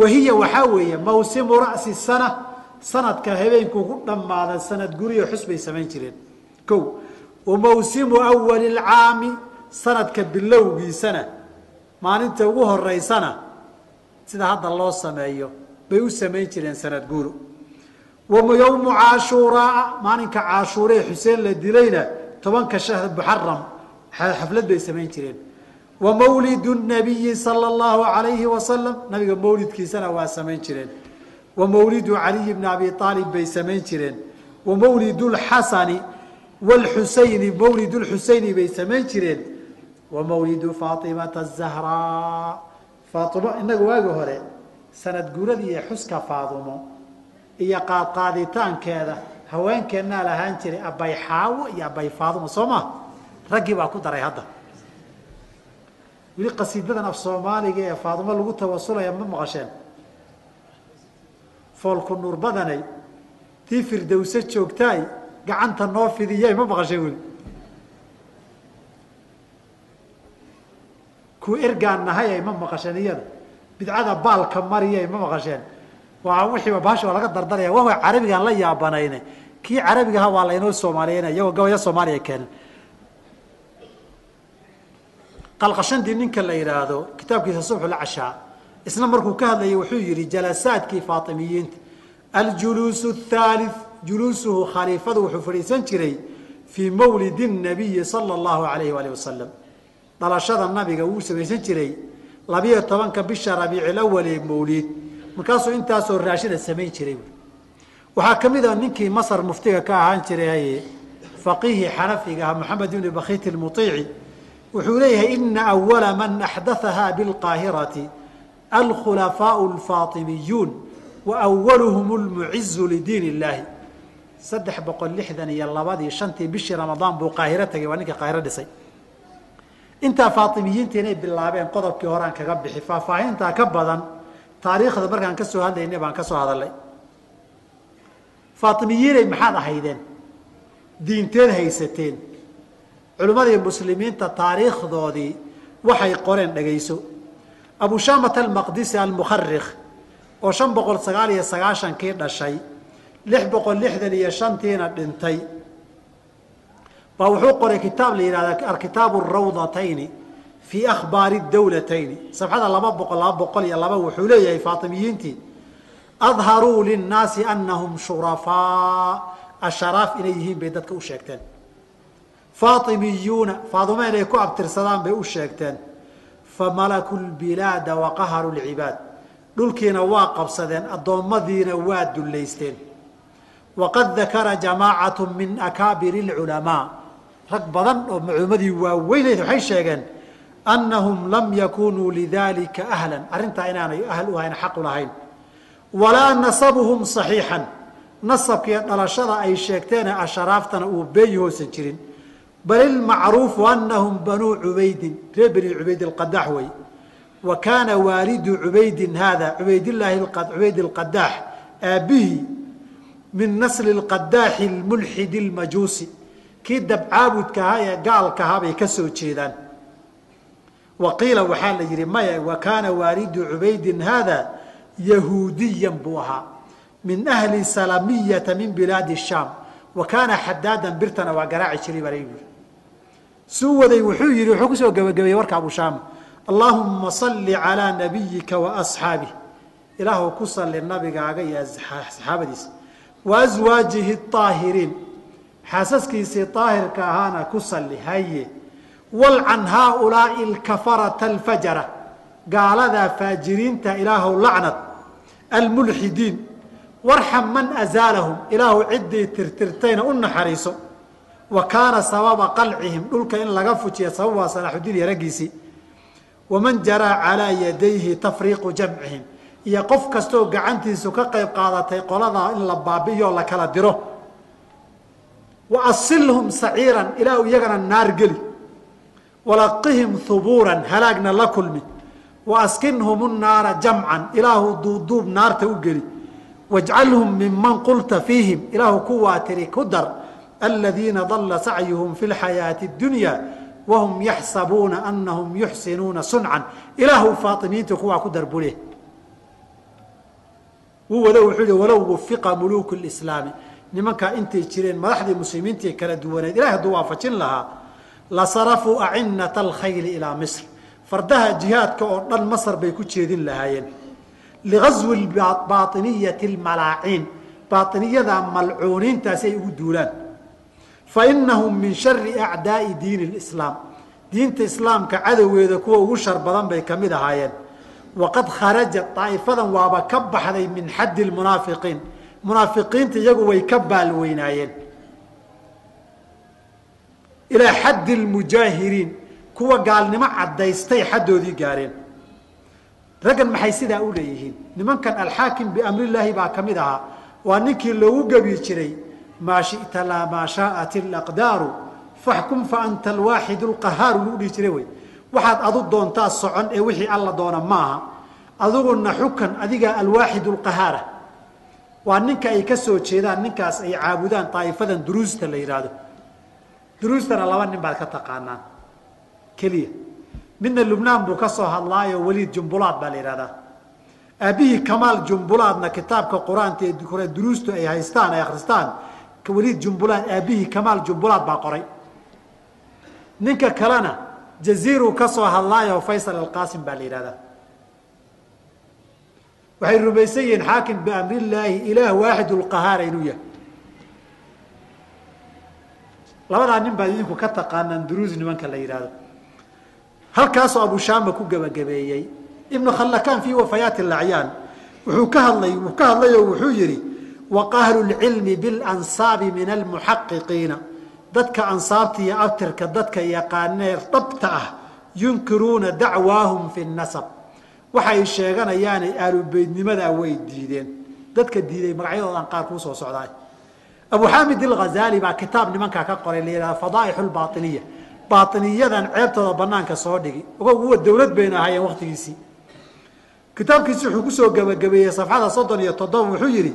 Wahiya waxaa weeye mawsimu ra'si sana sanadka habeenkuu ku dhammaada sanad guriyo xus bay samayn jireen. Ko wa mawsimu awali lcaami sanadka bilowgiisana maalinta ugu horeysana sida hadda loo sameeyo bay u samayn jireen sanad guuro wa yowmu caashuuraa maalinka caashuuree xuseen la dilayna tobanka shahr muxaram xaflad bay samayn jireen. Wa mawlidu nabiyi sala allahu alayhi wasalam nabiga mawlidkiisana waa samayn jireen. Wa mawlidu caliyi bni abi aalib bay samayn jireen. Wa mawlidu lxasani wlxusayni mawlid lxusayni bay samayn jireen. Wa mawlidu faatimata azahraa faaimo inaga waagi hore sanad guuradii iyo xuska faadumo iyo qaadqaaditaankeeda haweenkeennaa lahaan jiray abay xaawo iyo abay faadumo soo ma? Raggii baa ku daray hadda. Weli qasiidadan af soomaaliga ee faadumo lagu tawasulaya ma maqasheen. Foolku nuur badanay tii firdowse joogtaay gacanta noo fidiyay ma maqasheen weli kuwa ergaan nahayay ma maqasheen iyada. Bidcada baalka mariyay ma maqasheen. Waa wixiiba baasha waa laga dardaraya. Waa carabigaan la yaabanayne kii carabigaha waa laynoo soomaaliyeyna iyagoo gabaya soomaaliya keenen qalqashandii ninka la yidhaahdo kitaabkiisa subxulcashaa isna markuu ka hadlayay wuxuu yihi jalasaadkii faatimiyiinta aljuluusu athalith juluusuhu khaliifadu wuxuu fadhiisan jiray fii mawlidi nabiyi sala allahu alayhi waalihi wasalam dhalashada nabiga wuu samaysan jiray labiyo tobanka bisha rabiicil awal ee mawliid markaasuu intaasoo raashida samayn jiray waxaa ka mid a ninkii masar muftiga ka ahaan jiray faqiihii xanafiga ah moxamed ibni bakhit lmuiici wuxuu leeyahay ina awala man axdathaha bilqaahirati alkhulafaau alfaatimiyuun wa lmucizu lidiin illaahi saddex boqol lixdan iyo labadii shantii bishii ramadaan buu qaahiro tagay waa ninkii qaahiro dhisay. Intaa faatimiyiinta inay bilaabeen qodobkii horaan kaga bixi faahfaahintaa ka badan taariikhda markaan ka soo hadlaynay baan ka soo hadalay faatimiyiinay maxaad ahaydeen? Diinteed haysateen. Culimmadii muslimiinta taariikhdoodii waxay qoreen dhegayso abu shamat almaqdisi almukharikh oo shan boqol sagaal iyo sagaashankii dhashay lix boqol lixdan iyo shantiina dhintay. Baa wuxuu qoray kitaab la yihahda alkitaabu rawdatayni fii akhbaari dawlatayni safxada laba boqol laba boqol iyo laba wuxuu leeyahay faatimiyiintii adharuu linnaasi anahum shurafaa asharaaf inay yihiin bay dadka u sheegteen faatimiyuuna faaduma inay ku abtirsadaan bay u sheegteen famalaku lbilaada waqaharu lcibaad dhulkiina waa qabsadeen addoommadiina waa dullaysteen waqad dakara jamaacatu min akaabiri lculamaa rag badan oo macluumadii waaweyneyd waxay sheegeen annahum lam yakunuu lidalika ahlan arrintaa inaanay ahl u ahayn xaq u lahayn walaa nasabuhum saxiixan. Nasabkiiyo dhalashada ay sheegteene asharaaftana uu beeyi hoosan jirin. Bal ilmacruufu anahum banuu cubaydin reer bani cubayd alqadaax wey wa kaana waalidu cubaydin haada cubaydlaahi cubayd alqadaax aabbihii min nasli lqadaaxi lmulxidi lmajuusi kii dabcaabudka ahaa ee gaalka ahaa bay ka soo jeedaan. Wa qiila waxaa la yidhi maya wa kaana waalidu cubaydin haada yahuudiyan buu ahaa. Min ahli salamiyata min bilaadi shaam. Wa kaana xadaadan birtana waa garaaci jiray baa yiri suu waday wuxuu yihi wuxuu ku soo gebagabeeyey warka abushaam allaahuma salli calaa nabiyika wa asxaabih ilaahu ku salli nabigaaga iyo saxaabadiisa. Wa aswaajihi aahiriin xaasaskiisii aahirka ahaana ku salli haye walcan haaulaai alkafarata alfajara gaaladaa faajiriinta ilaahu lacnad almulxidiin warxam man azaalahum ilaahu ciddii tirtirtayna u naxariiso. Wa kaana sababa qalcihim dhulka in laga fujiya sabab waa salaaxudiin iyo raggiisii. Waman jaraa calaa yadayhi tafriiqu jamcihim iyo qof kastooo gacantiisu ka qayb qaadatay qoladaa in la baabi'iyoo la kala diro. Wa asilhum saciiran ilaahu iyagana naar geli. Walaqihim hubuuran halaagna la kulmi wa askinhum naara jamcan ilaahu duubduub naarta u geli wajcalhum miman qulta fiihim ilaahu kuwaa tiri ku dar aladiina dalla sacyuhum fi lxayaati اdunya wahum yaxsabuuna anahum yuxsinuuna suncan ilaahu faaimiinta kuwaa ku dar bule wuu wado wuxuu yihi walow wafiqa muluuku lislaami nimankaa intay jireen madaxdii muslimiintii kala duwaneed ilahay hadduu waafajin lahaa lasarafuu acinata alkhayli ilaa misr fardaha jihaadka oo dhan masr bay ku jeedin lahaayeen. Ligaswi baainiyati lmalaaciin baainiyada malcuuniintaasi ay ugu duulaan. Fainahum min shari acdaai diini lislaam diinta islaamka cadowgeeda kuwa ugu shar badan bay ka mid ahaayeen. Waqad kharaja daa'ifadan waaba ka baxday min xaddi lmunaafiqiin munaafiqiinta iyagu way ka baalweynaayeen ilaa xaddi lmujaahiriin kuwa gaalnimo caddaystay xaddoodii gaareen. Raggan maxay sidaa u leeyihiin? Nimankan alxaakim biamrillaahi baa ka mid ahaa. Waa ninkii loogu gebi jiray maa shita laa maa shaaat alaqdaaru faxkum fa anta alwaaxidu lqahaaru lagu dhihi jiray wey. Waxaad adu doontaa socon ee wixii alla doona maaha. Adiguna xukan adigaa alwaaxidu lqahaara waa ninka ay ka soo jeedaan ninkaas ay caabudaan daa'ifadan duruusta la yidhaahdo duruustana laba nin baad ka taqaanaan keliya. Midna lubnaan buu ka soo hadlaayo weliid jumbulaad baa la yidhahdaa. Aabbihii kamaal jumbulaadna kitaabka qur'aanka duruustu ay haystaan ay akhristaan weliid jumbulaad aabbihii kamaal jumbulaad baa qoray. Ninka kalena jaziiruu ka soo hadlaayo faysal alqaasim baa la yidhahdaa. Waxay rumaysan yihiin xaakim biamrillaahi ilaah waaxid lqahaara inuu yahay. Labadaa nin baad idinku ka taqaanaan duruus nimanka la yidhahdo halkaasoo abushaama ku gebagabeeyey ibnu khallakaan fii wafayaati alacyaan wuxuu ka hadlay wuu ka hadlayoo wuxuu yidhi waqahlu lcilmi bilansaabi min almuxaqiqiina. Dadka ansaabta iyo abtirka dadka yaqaanee dhabta ah yunkiruuna dacwaahum fi nasab. Waxay sheeganayaanay aalubeydnimadaa way diideen. Dadka diiday magacyadoodan qaar kuu soo socdaa abu xaamid alghazaali baa kitaab nimankaa ka qoray la yidhahda fadaaixu lbainiya baatiniyadan ceebtooda banaanka soo dhigi. Uwa dawlad baynu ahaayeen waktigiisii kitaabkiisi wuxuu ku soo gebagabeeyey safxada soddon iyo toddoba wuxuu yihi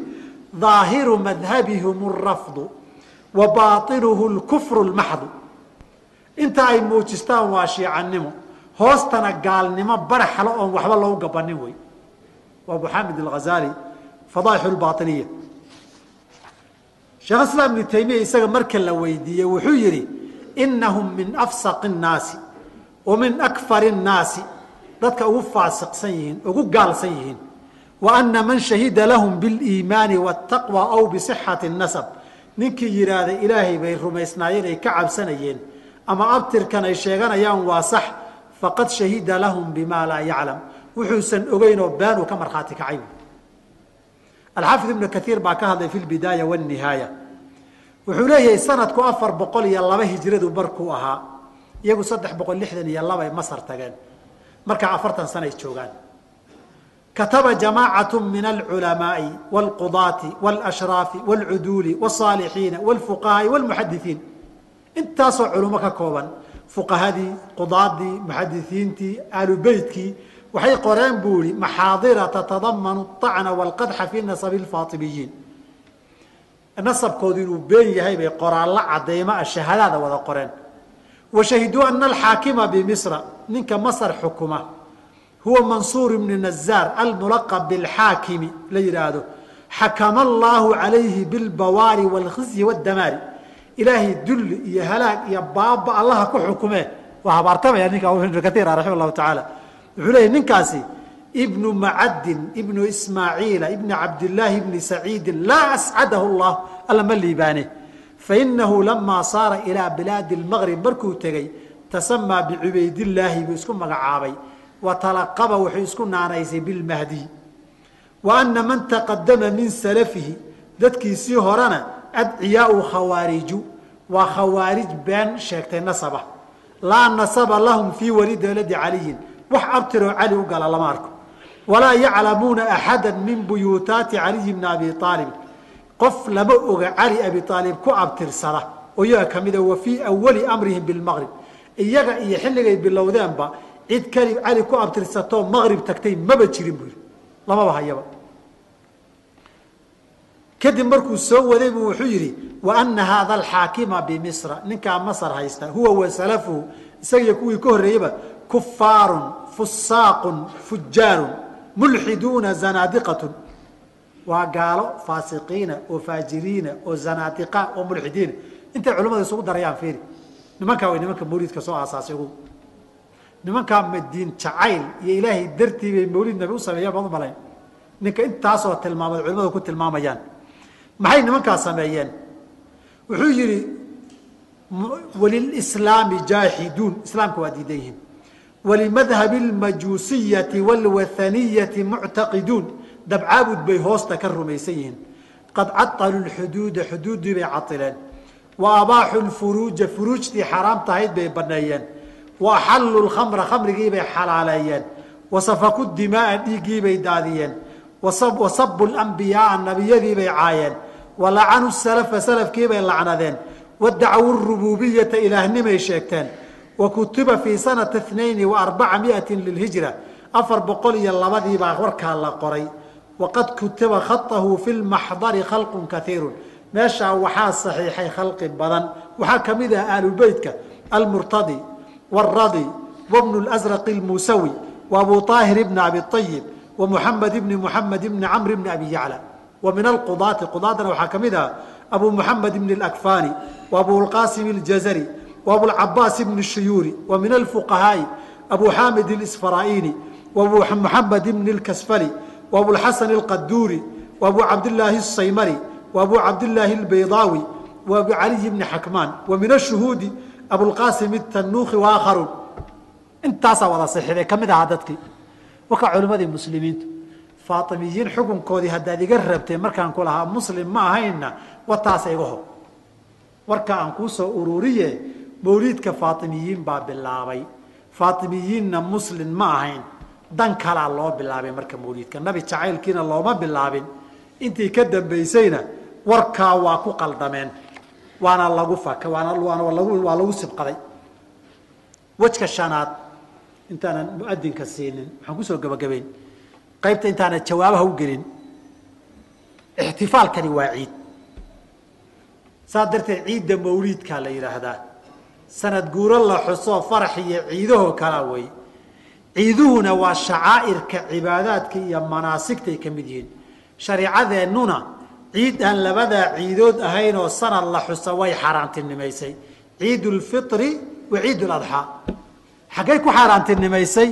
dhaahiru madhabihim rafdu wa baainuhu lkufru lmaxdu inta ay muujistaan waa shiicannimo. Hoostana gaalnimo baraxla oon waxba loogu gabanin wey. Waa abuxamid alghazali fadaaixu lbainiya sheekh islaam ibnu taymiya isaga marka la weydiiyey wuxuu yihi inahum min afsaqi nnaasi wa min akfar nnaasi dadka ugu faasiqsan yihiin ugu gaalsan yihiin wa ana man shahida lahum biliimaani wtaqwa aw bisixati nasab ninkii yidhaahda ilaahay bay rumaysnaayeen ay ka cabsanayeen ama abtirkan ay sheeganayaan waa sax faqad shahida lahum bimaa laa yaclam wuxuusan ogeynoo baanuu ka markhaati kacay alxaafid ibnu kaiir baa ka hadlay fi bidaaya wnihaaya wuxuu leeyahay sanadku afar boqol iyo laba hijradu markuu ahaa iyagu saddex boqol lixdan iyo laba ay masar tageen markaa afartan sana ay joogaan kataba jamaacatu min alculamaai wاlqudaati wاlashraafi wاlcuduuli wاsaalixiina wاlfuqahaai wاlmuxadisiin intaasoo culummo ka kooban fuqahadii qudaadii muxadisiintii aalubeytkii waxay qoreen buu ihi maxaadira tatadamanu acna wاlqadxa fi nasabi اlfaatimiyiin nasabkoodu inuu been yahay bay qoraallo cadeymo ah shahaadaada wada qoreen. Wa shahiduu ana alxaakima bimisra ninka masar xukuma. Huwa mansuur ibni nazaar almulaqab bilxaakimi la yidhaahdo xakama allaahu calayhi bilbawaari wاlkhizyi wاdamaari ilaahay dulli iyo halaag iyo baaba allaha ku xukumee waa habaartamaya ninka ibnu kaiir raxima allahu tacaala wuxuu leeyahy ninkaasi ibnu macadin ibnu ismaaciila ibni cabdillaahi ibni saciidin laa ascadahu llah alla ma liibaane. Fainahu lamaa saara ilaa bilaadi lmaqrib markuu tegey tasamaa bicubaydillaahi buu isku magacaabay wa wuxuu isku naanaysay bilmahdiy wa ana man taqadama min salafihi dadkiisii horena adciyaau khawaariju waa khawaarij been sheegtay nasaba. Laa nasaba lahum fii walidi waladi caliyin. Wax abtiroo cali u gala lama arko walaa yaclamuuna axada min buyuutaati caliyi bni abi aalib qof lama oga cali abi aalib ku abtirsada oo iyaga ka mida wa fii awali amrihim bilmaqrib iyaga iyo xilligay bilowdeenba cid kali cali ku abtirsatoo maqrib tagtay maba jirin buu yidhi. Lamaba hayaba. Kadib markuu soo waday buu wuxuu yidhi wa ana haada alxaakima bimisra ninkaa masar haysta huwa wa salafuhu. Isagiyo kuwii ka horreeyeyba kufaarun fusaaqun fujaarun mulxiduuna zanaadiqatun. Waa gaalo faasiqiina oo faajiriina oo zanaadiqa oo mulxidiina intay culimmada isugu darayaan fiiri. Nimankaa way nimanka mawlidka soo aasaasay ugu. Nimankaa madiin jacayl iyo ilaahay dartii bay mawlid nabi u sameeyaan baad u malayn. Ninka intaasoo tilmaamad culimadu ku tilmaamayaan. Maxay nimankaa sameeyeen? Wuxuu yidhi walilslaami jaaxiduun islaamka waa diidan yihiin walimadhabi almajuusiyati waalwahaniyati muctaqiduun dabcaabud bay hoosta ka rumaysan yihiin qad cataluu lxuduuda xuduuddii bay caileen wa abaaxu lfuruuja furuujtii xaraam tahayd bay baneeyeen wa axalluu lkhamra khamrigiibay xalaaleeyeen wa safaku dimaaa dhiiggiibay daadiyeen wa sabu lambiyaaa nabiyadiibay caayeen wa lacanu salafa salafkiibay lacnadeen wa dacawu rubuubiyata ilaahnimay sheegteen wa kutiba fii sanati اثنaini وarbaca miati lilhijra afar boqol iyo labadiibaa warkaa la qoray waqad kutiba khaطahu fi lmaxdari khalqu kaiiru meeshaa waxaa saxiixay khalqi badan waxaa ka mid ah aalubeytka almurtadi wاradi wbnu اlأsraq اlmusawi وabu طaahir bni abi طayib ومحamed بن محamed بن cمr بن أbي يعلى ومiن القضاaةi قضاadana waxaa kamid ah أbو محamed بن الأكفاni وأbوالqاsم الجزري وأبوالعabاس بن الشhyuري ومiن الفقهاaءi أbو حامد الإسفرائيني وأbو محamed بن الكسفلي وأبوالحسن القدوري وأbو cabداللahi الصaymري وأbو cabداللahi البيضاوي وأbو علي بن حكمان ومiن الشhهوudi أبوالqاsم التنوخi وآkخرون intaasaa wada صحday kamid ahaa dadkii warkaa culimadii muslimiintu faatimiyiin xukunkoodii haddaad iga rabtee markaan ku lahaa muslim ma ahaynna wataasa iga hor warka aan kuu soo ururiye mawliidka faatimiyiin baa bilaabay. Faatimiyiinna muslim ma ahayn. Dan kalaa loo bilaabay marka mawliidka. Nabi jacaylkiina looma bilaabin. Intii ka dambaysayna warkaa waa ku qaldameen. Waana lagu waa lagu sibqaday. Wejka shanaad intaanan muadinka siinin waxaan ku soo gabagabayn qaybta intaanan jawaabaha u gelin ixtifaalkani waa ciid. Saas darteed ciidda mawliidkaa la yidhaahdaa sanad guuro la xusoo farax iyo ciidahoo kalaa wey. Ciiduhuna waa shacaa'irka cibaadaadka iyo manaasigtay ka mid yihiin. Shareecadeennuna ciid aan labadaa ciidood ahayn oo sanad la xusa way xaaraantinimaysay. Ciid lfitri wa ciid ladxaa xaggay ku xaaraantinimaysay?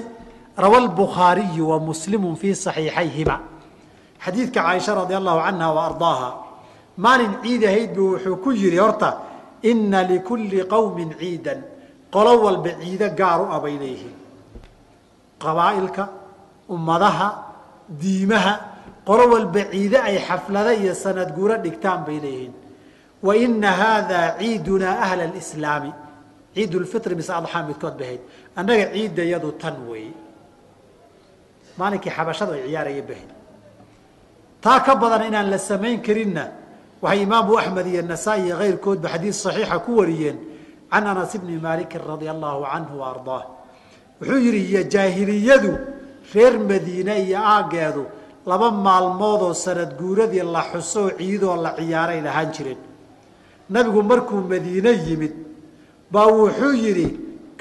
Rawa lbukhaariyu wa muslimu fii saxiixayhima. Xadiidka caaisha radi allahu canha wa ardaaha maalin ciid ahayd buu wuxuu ku yidhi horta ina likulli qowmin ciidan. Qolo walba ciido gaar u abay leeyihiin qabaa'ilka ummadaha diimaha qolo walba ciide ay xaflada iyo sanad guuro dhigtaan bay leeyihiin wa ina haadaa ciidunaa ahla alislaami. Ciid mise adxaa midkood bay ahayd annaga ciidda yadu tan weeye maalinkii xabashadu ay ciyaaraya bahayd. Taa ka badan inaan la samayn karinna waxay imaamu axmed iyo nasaa-i iyo kayrkoodba xadiid saxiixa ku wariyeen can anas bni maalikin radia allahu canhu wa ardaah. Wuxuu yidhi iyo jaahiliyadu reer madiine iyo aaggeedu laba maalmoodoo sanad guuradii la xusoo ciidoo la ciyaaray lahaan jireen nabigu markuu madiine yimid baa wuxuu yidhi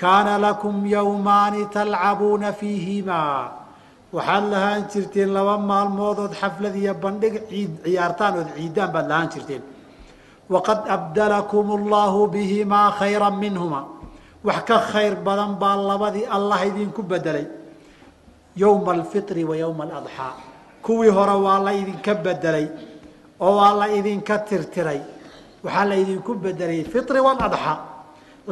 kaana lakum yowmaani talcabuuna fiihimaa waxaad lahaan jirteen laba maalmoodood xaflad iyo bandhig ciid ciyaartaan ood ciidaan baad lahaan jirteen. Waqad abdalakum allahu bihimaa khayra minhuma. Wax ka khayr badan baa labadii allah idinku bedelay yowma alfitri wa yowma aladxaa kuwii hore waa la idinka bedelay oo waa la idinka tirtiray. Waxaa la idinku bedelay fitri waladxaa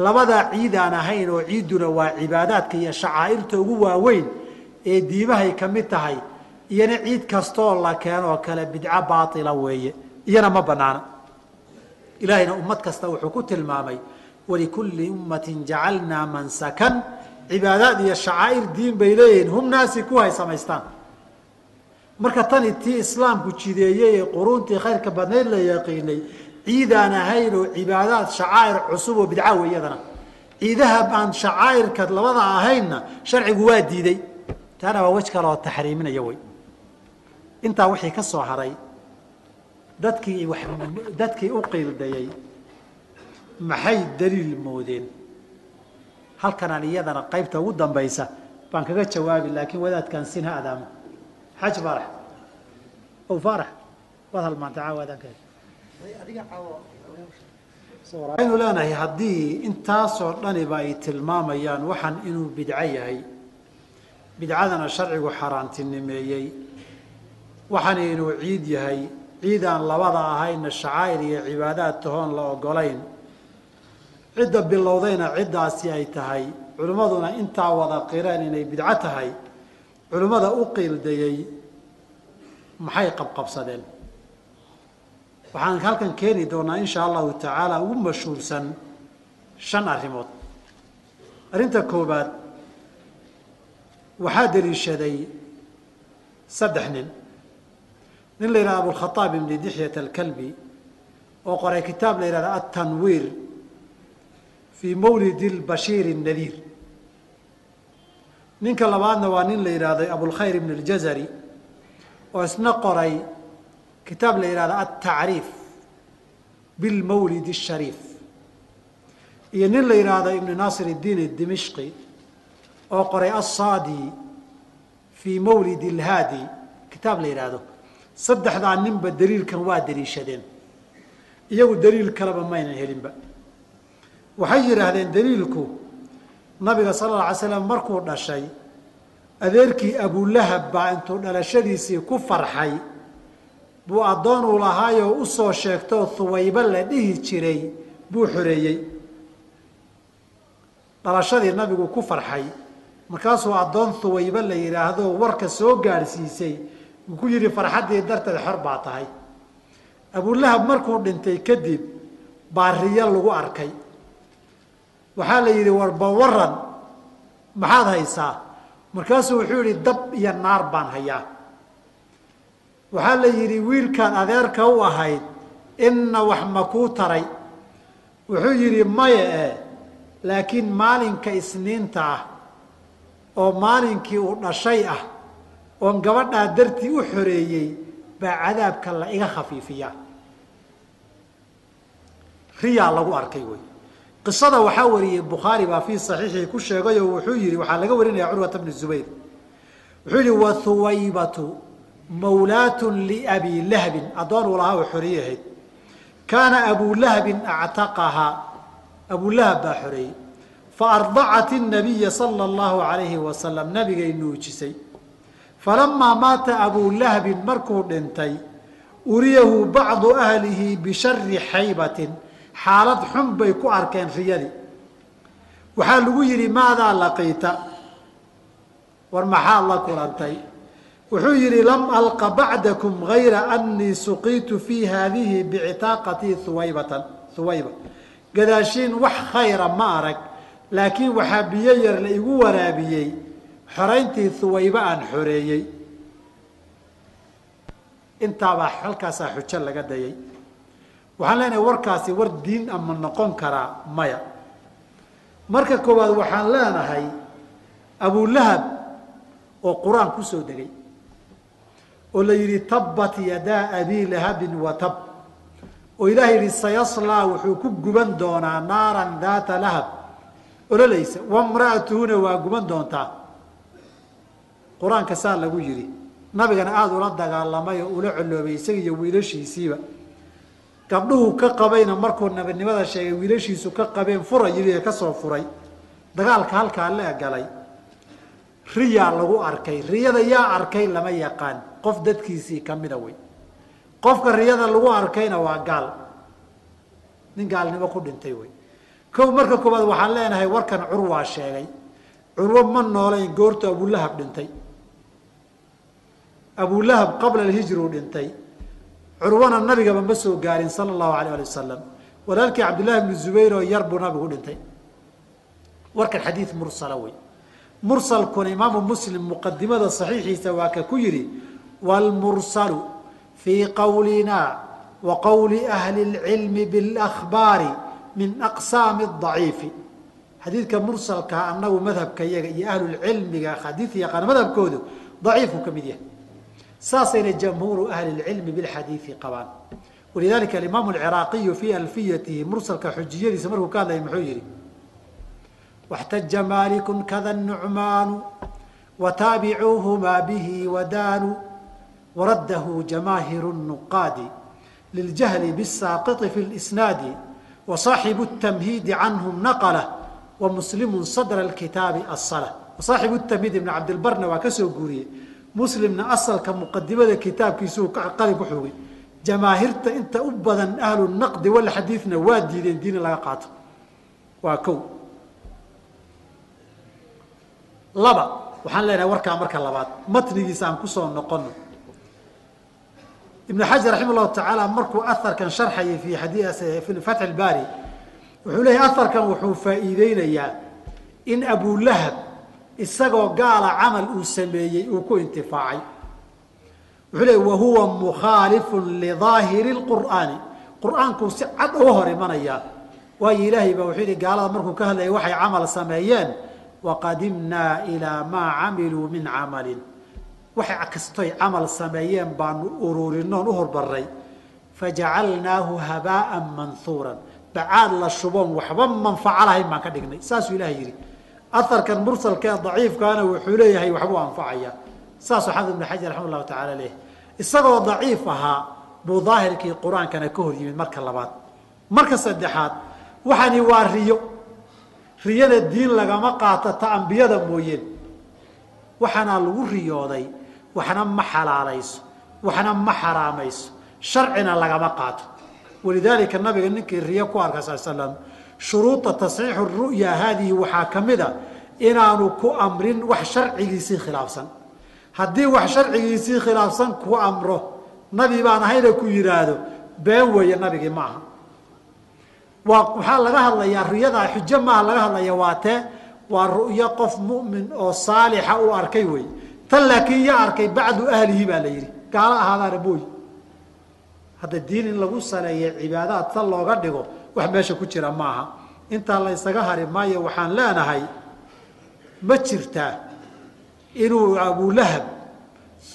labadaa ciid ahayn oo ciidduna waa cibaadaadka iyo shacaa'irta ugu waaweyn ee diimahay ka mid tahay iyana ciid kastooo la keenoo kale bidco baaila weeye iyana ma banaana ilaahayna ummad kasta wuxuu ku tilmaamay walikulli ummatin jacalnaa mansakan. Cibaadaad iyo shacaa'ir diin bay leeyihiin hum naasi ku hay samaystaan. Marka tani tii islaamku jideeyey ee quruuntii khayrka badnayd la yaqiinay ciidaan ahayn oo cibaadaad shacaa'ir cusub oo bidca wey iyadana ciidaha aan shacaa'irka labada ahaynna sharcigu waa diiday taana waa wej kale oo taxriiminaya wey intaa wixii ka soo haray dadkii wax dadkii u qiildayay maxay daliil moodeen? Halkanaan iyadana qaybta ugu dambaysa baan kaga jawaabi laakiin wadaadkan sin ha adaamo. Xaj faarax ow faarax waad halmaantay caawaadaanka waxaynu leenahay haddii intaasoo dhaniba ay tilmaamayaan waxaan inuu bidco yahay bidcadana sharcigu xaaraantinimeeyey waxaana inuu ciid yahay ciidaan labada ahayna shacaa'ir iyo cibaadaad tahoon la ogolayn cidda bilowdayna ciddaasi ay tahay culimmaduna intaa wada qireen inay bidco tahay culimmada u qiildayey maxay qabqabsadeen? Waxaan halkan keeni doonaa insha allahu tacaala ugu mashhuursan shan arrimood. Arrinta koobaad waxaa deliishaday saddex nin nin la yidhahda abulkhaaab ibni dixyat alkalbi oo qoray kitaab la yidhahda altanwiir fii mawlidi lbashiir nadiir ninka labaadna waa nin la yidhaahdo abulkhayr ibn اljazari oo isna qoray kitaab la yidhahdo altacriif bilmawlid الshariif iyo nin la yidhaahdo ibn naasir الdiin dimishqi oo qoray alsaadi fii mawlid اlhaadi kitaab la yidhaahdo saddexdaa ninba daliilkan waa daliishadeen. Iyagu daliil kaleba maynan helinba. Waxay yidhaahdeen daliilku nabiga sala alla alay slam markuu dhashay adeerkii abulahab baa intuu dhalashadiisii ku farxay buu addoonuu lahaayoo u soo sheegtoo huwaybo la dhihi jiray buu xoreeyey dhalashadii nabigu ku farxay markaasuu addoon huwaybo la yidhaahdo warka soo gaadhsiisay uu ku yidhi farxaddii darteed xor baa tahay. Abulahab markuu dhintay kadib baa riyo lagu arkay. Waxaa la yidhi warba waran maxaad haysaa? Markaasuu wuxuu yidhi dab iyo naar baan hayaa. Waxaa la yidhi wiilkaan adeerka u ahayd inna wax ma kuu taray. Wuxuu yidhi maya e laakiin maalinka isniinta ah oo maalinkii uu dhashay ah oon gabadhaa dartii u xoreeyey baa cadaabka la iga khafiifiyaa. Riyaa lagu arkay wey qisada waxaa wariyey bukhaari baa fii saxiixii ku sheegay oo wuxuu yihi waxaa laga warinaya curwata bni zubayr. Wuxuu yihi wa huwaybatu mawlaatun liabi lahabin addoon lahaa oo xoreeye ahayd. Kaana abulahabin actaqahaa abulahab baa xoreeyey faardacat nabiya sala allahu alayhi wasalam nabigay nuujisay. falamaa maata abulahbin markuu dhintay uriyahu bacdu ahlihi bishari xaybatin xaalad xun bay ku arkeen riyadii. waxaa lagu yidhi maadaa laqiita war maxaad la kulantay wuxuu yidhi lam alqa bacdakum gayra annii suqiitu fii haadihi bicitaaqatii huwaybatan huwayba gadaashiin wax khayra ma arag laakiin waxaa biyo yar la igu waraabiyey. Xorayntii huwayba aan xoreeyey. Intaabaa halkaasaa xujo laga dayay waxaan leenahay warkaasi war diin ama noqon karaa maya. Marka koowaad waxaan leenahay abulahab oo qur'aan ku soo degay oo la yidhi tabbat yadaa abi lahabin wa tab. Oo ilaah yidhi sayaslaa wuxuu ku guban doonaa naaran daata lahab ololaysa wamra'atuhuna waa guban doontaa. Qur'aanka saa lagu yidhi nabigana aada ula dagaalamay oo ula coloobay isaga iyo wiilashiisiiba. Gabdhuhu ka qabayna markuu nabinimada sheegay wiilashiisu ka qabeen fura yidhi ka soo furay. Dagaalka halkaa la galay riyaa lagu arkay. Riyada yaa arkay lama yaqaan. Qof dadkiisii kamida wey. Qofka riyada lagu arkayna waa gaal. Nin gaalnimo ku dhintay wey kow marka koobaad waxaan leenahay warkan curwaa sheegay. Curwo ma noolayn goortu abulahab dhintay. Abulahab qabla alhijru dhintay. Curwana nabigaba ma soo gaarin sala allahu alayh ali wasalam walaalkii cabdillahi bni zubayr oo yar buu nabigu dhintay. Warkan xadiid mursala wey mursalkuna imaamu muslim muqadimada saxiixiisa waa ka ku yidhi wlmursalu fii qowlina wa qowli ahli اlcilmi biاlahbaari min aqsaami aciifi xadiidka mursalkaa ah, annagu madhabka iyaga iyo ahlulcilmiga xadiid yaqaan madhabkoodu daciifku ka mid yahay. Saasayna jamhuuru ahli lcilmi bilxadiidi qabaan. Walidaalika alimaam alciraaqiyu fii alfiyatihi mursalka xujiyadiisa markuu ka hadlaya muxuu yihi waxtaja maaliku kada nucmaanu wataabicuuhumaa bihi wadaanu waraddahu jamaahiru nuqaadi liljahli bisaaqiti fi lsnaadi وصaaxibu الtamhiidi canhum naqla وmuslimu sadra اkitaabi asla صaaxibu الtamhiid ibn cabdilbarna waa ka soo guuriyey muslimna asalka muqadimada kitaabkiisuu qalin ku xogay jamaahirta inta u badan ahlu naqdi walxadiidna waa diideen diin laga qaato waa ko laba waxaan leenahay warkaa marka labaad matnigiisa aan kusoo noqono ibn xajar raxima llahu tacaala markuu aharkan sharxayay fi fi fatx اbaari wuxuu leeyahy aharkan wuxuu faa'iideynayaa in abulahab isagoo gaala camal uu sameeyey uu ku intifaacay. Wuxuu leey wahuwa mukhaalifu lidaahiri اqur'aani qur'aankuu si cad uga hor imanayaa waayo ilaahay baa wuxuu yihi gaalada markuu ka hadlayay waxay camal sameeyeen waqadimnaa ilaa maa camiluu min camalin waxay kastoy camal sameeyeen baanu ururinoon u horbaray fajacalnaahu habaaan manhuuran bacaad la shuboon waxba manfaco lahayn baan ka dhignay. Saasuu ilahay yidhi aharkan mursalka ee daciifkaana wuxuu leeyahay waxbuu anfacaya. Saasuu xafid ibn xajar raxima llahu tacaala leh isagoo daciif ahaa buu daahirkii qur'aankana ka hor yimid marka labaad. Marka saddexaad waxani waa riyo. Riyada diin lagama qaato ta ambiyada mooyeen. Waxaanaa lagu riyooday waxna ma xalaalayso waxna ma xaraamayso sharcina lagama qaato. Walidaalika nabiga ninkii riyo ku arka sal slam shuruuda tasxiixu ru'ya haadihi waxaa ka mid inaanu ku amrin wax sharcigiisii khilaafsan. Haddii wax sharcigiisii khilaafsan ku amro nabi baan ahayna ku yidhaahdo been weeye nabigii ma aha. Waxaa laga hadlayaa ruyadaa xujo maaha laga hadlaya waa waa ru'yo qof mu'min oo saalixa uu arkay wey tan laakiin ya arkay bacdu ahlihi baa la yidhi. Gaalo ahaadaana mooy hadda diin in lagu saleeya cibaadaad tan looga dhigo wax meesha ku jira maaha. Intaa la ysaga hari maayo waxaan leenahay ma jirtaa inuu abulahab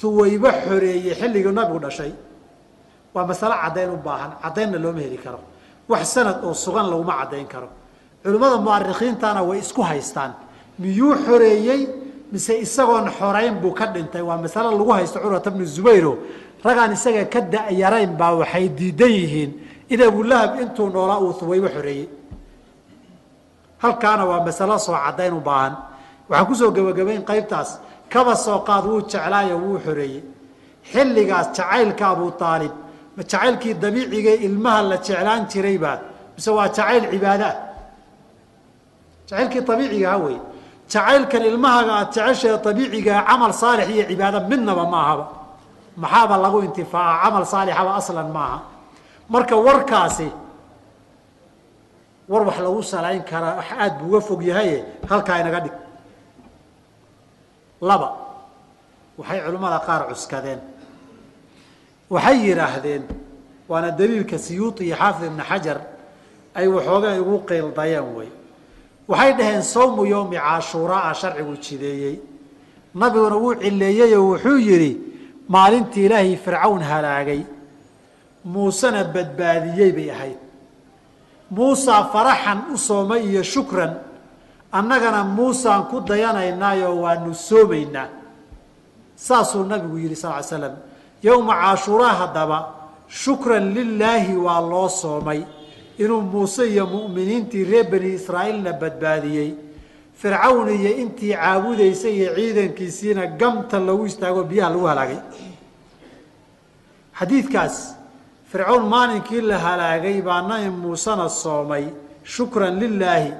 huwaybo xoreeyey xilligii nabigu dhashay. Waa masalo caddayn u baahan caddaynna looma heli karo. Wax sanad oo sugan laguma caddayn karo. Culimmada mu'arikhiintana way isku haystaan. Miyuu xoreeyey mise isagoon xorayn buu ka dhintay. Waa masalo lagu haysto curwata bnu zubayro ragaan isaga ka da'yarayn baa waxay diidan yihiin. In abulahab intuu noolaa uu huwaybo xoreeyey halkaana waa masalo soo caddayn u baahan. Waxaan ku soo gebagabayn qaybtaas. Kaba soo qaad wuu jeclaayo wuu xoreeyey. Xilligaas jacaylka abu aalib ma jacaylkii dabiicigae ilmaha la jeclaan jiraybaa mise waa jacayl cibaadaah jacaylkii abiicigaha wey jacaylkan ilmahaga aad jeceshae abiicigaa camal saalix iyo cibaado midnaba ma ahaba. Maxaaba lagu intifaaca camal saalixaba aslan maaha marka warkaasi war wax lagu salayn karaa wax aada buu uga fog yahaye halkaa inaga dhig. Laba waxay culimmada qaar cuskadeen. Waxay yidhaahdeen waana daliilka siyuuti iyo xaafid ibni xajar ay waxoogaa igu qiildayeen wey waxay dhaheen sawmu yowmi cashuuraa sharcigu jideeyey nabiguna wuu cileeyeyoo wuxuu yidhi maalintii ilaahay fircawn halaagay. Muusena badbaadiyey bay ahayd. Muusaa faraxan u soomay iyo shukran. Annagana muusaan ku dayanaynaayoo waanu soomaynaa. Saasuu nabigu yidhi sal ly slam yowma cashuuraa haddaba shukran lilaahi waa loo soomay inuu muuse iyo mu'miniintii reer bani israa'iilna badbaadiyey. Fircawn iyo intii caabudaysay iyo ciidankiisiina gamta lagu istaago biyaha lagu halaagay. Xadiidkaas fircawn maalinkii la halaagay baa nabi muusena soomay shukran lilaahi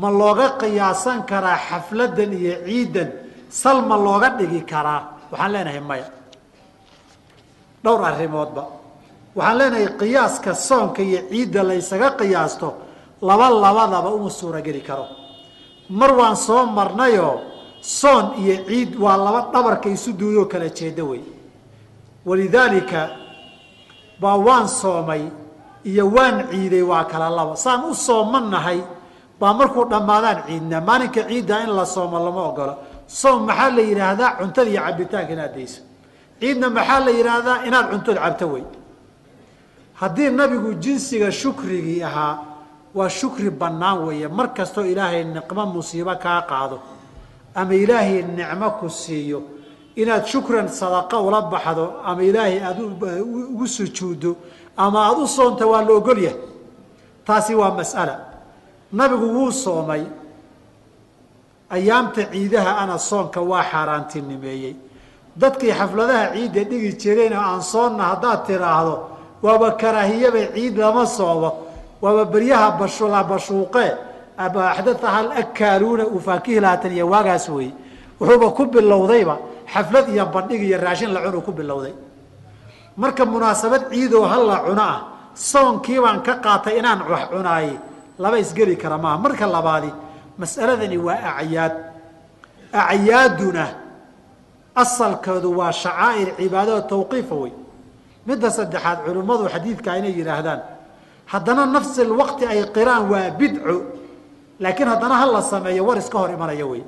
ma looga qiyaasan karaa xafladan iyo ciidan sal ma looga dhigi karaa. Waxaan leenahay maya dhowr arrimoodba waxaan leenahay qiyaaska soonka iyo ciidda la ysaga qiyaasto laba labadaba uma suurageli karo. Mar waan soo marnayoo soon iyo ciid waa laba dhabarka isu duuyoo kala jeeda wey. Walidaalika baa waan soomay iyo waan ciiday waa kala laba. Saan u soomanahay baa markuu dhammaadaan ciidna. Maalinka ciidda in la soomo lama ogolo soom maxaa la yidhaahdaa cuntada iyo cabitaanka inaad dayso? Ciidna maxaa la yidhaahdaa inaad cuntood cabto wey haddii nabigu jinsiga shukrigii ahaa waa shukri bannaan weeye. Mar kastoo ilaahay niqmo musiibo kaa qaado ama ilaahay nicmo ku siiyo inaad shukran sadaqa ula baxdo ama ilaahay aada ugu sujuuddo ama aada u soonta waa la ogolyahay taasi waa mas'ala. Nabigu wuu soomay. Ayaamta ciidaha ana soonka waa xaaraantinimeeyey. Dadkii xafladaha ciidda dhigi jireen oo aan soonna haddaad tiraahdo waaba karaahiyaba ciid lama soomo waaba beryaha bashuuqe axdaaha alakaaluuna uu faakihi lahaatan iyo waagaas weeye wuxuuba ku bilowdayba xaflad iyo bandhig iyo raashin la cunuu ku bilowday. Marka munaasabad ciidoo halla cuno ah soonkii baan ka qaatay inaan wax cunaaye laba isgeli kara maaha. Marka labaadi mas'aladani waa acyaad. Acyaaduna asalkeedu waa shacaa'ir cibaadada tawqiifa wey midda saddexaad culimmadu xadiidka inay yidhaahdaan haddana nafsi waqti ay qiraan waa bidco laakiin haddana ha la sameeyo war iska hor imanaya wey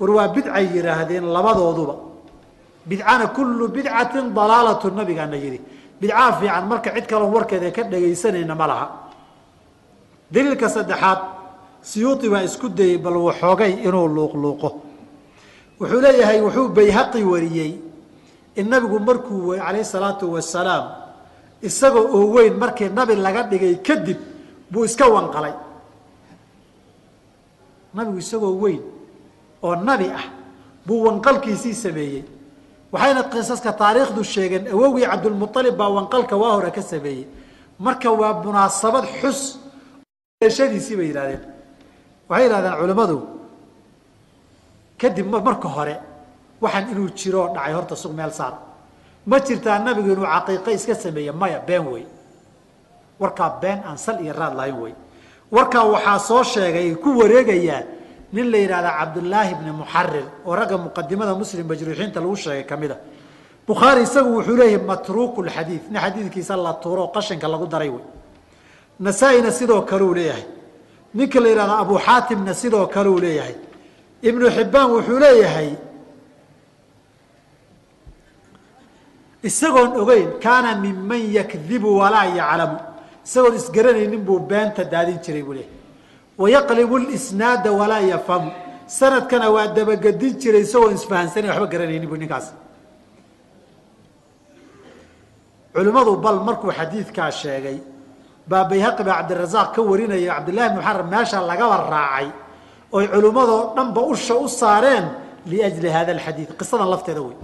war waa bidcay yidhaahdeen labadooduba. Bidcana kullu bidcatin dalaalatu nabigaana yidhi bidcaa fiican marka cid kaloo warkeeda ka dhagaysanayna ma laha. Daliilka saddexaad siyuuti baa isku dayey bal waxoogay inuu luuqluuqo. Wuxuu leeyahay wuxuu bayhaqi wariyey in nabigu markuu calayh salaatu wasalaam isagoo oo weyn markii nabi laga dhigay kadib buu iska wanqalay. Nabigu isagoo weyn oo nabi ah buu wanqalkiisii sameeyey. Waxayna qisaska taariikhdu sheegeen awowgii cabdulmualib baa wanqalka waa hore ka sameeyey. Marka waa munaasabad xus shadiisii bay yidhahdeen waxay yidhahdeen culimmadu kadib marka hore waxaan inuu jiroo dhacay horta sug meel saar. Ma jirtaa nabigu inuu caqiiqo iska sameeye maya been wey warkaa been aan sal iyo raad lahayn wey warkaa waxaa soo sheegay ku wareegayaa nin la yidhahda cabdullaahi bni muxarir oo ragga muqadimada muslim majruuxiinta lagu sheegay ka mid a bukhaari isagu wuxuu leeyahay matruuku lxadiid nin xadiidkiisa la tuuro qashinka lagu daray wey nasaa-ina sidoo kale uu leeyahay. Ninka la yidhahda abu xaatimna sidoo kale uu leeyahay. Ibnu xibbaan wuxuu leeyahay isagoon ogeyn kaana minman yakdibu walaa yaclamu. Isagoon isgaranaynin buu beenta daadin jiray buu leehay wayaqlibu lisnaada walaa yafhamu sanadkana waa dabagedin jiray isagoon isfahansanan waxba garanaynin bu ninkaas. Culimmadu bal markuu xadiidkaa sheegay baa bayhaqi baa cabdirasaaq ka warinaya cabdillahi bn muxaram meesha lagaba raacay oy culimmadoo dhanba usha u saareen liajli hada alxadiid. Qisadan lafteeda wey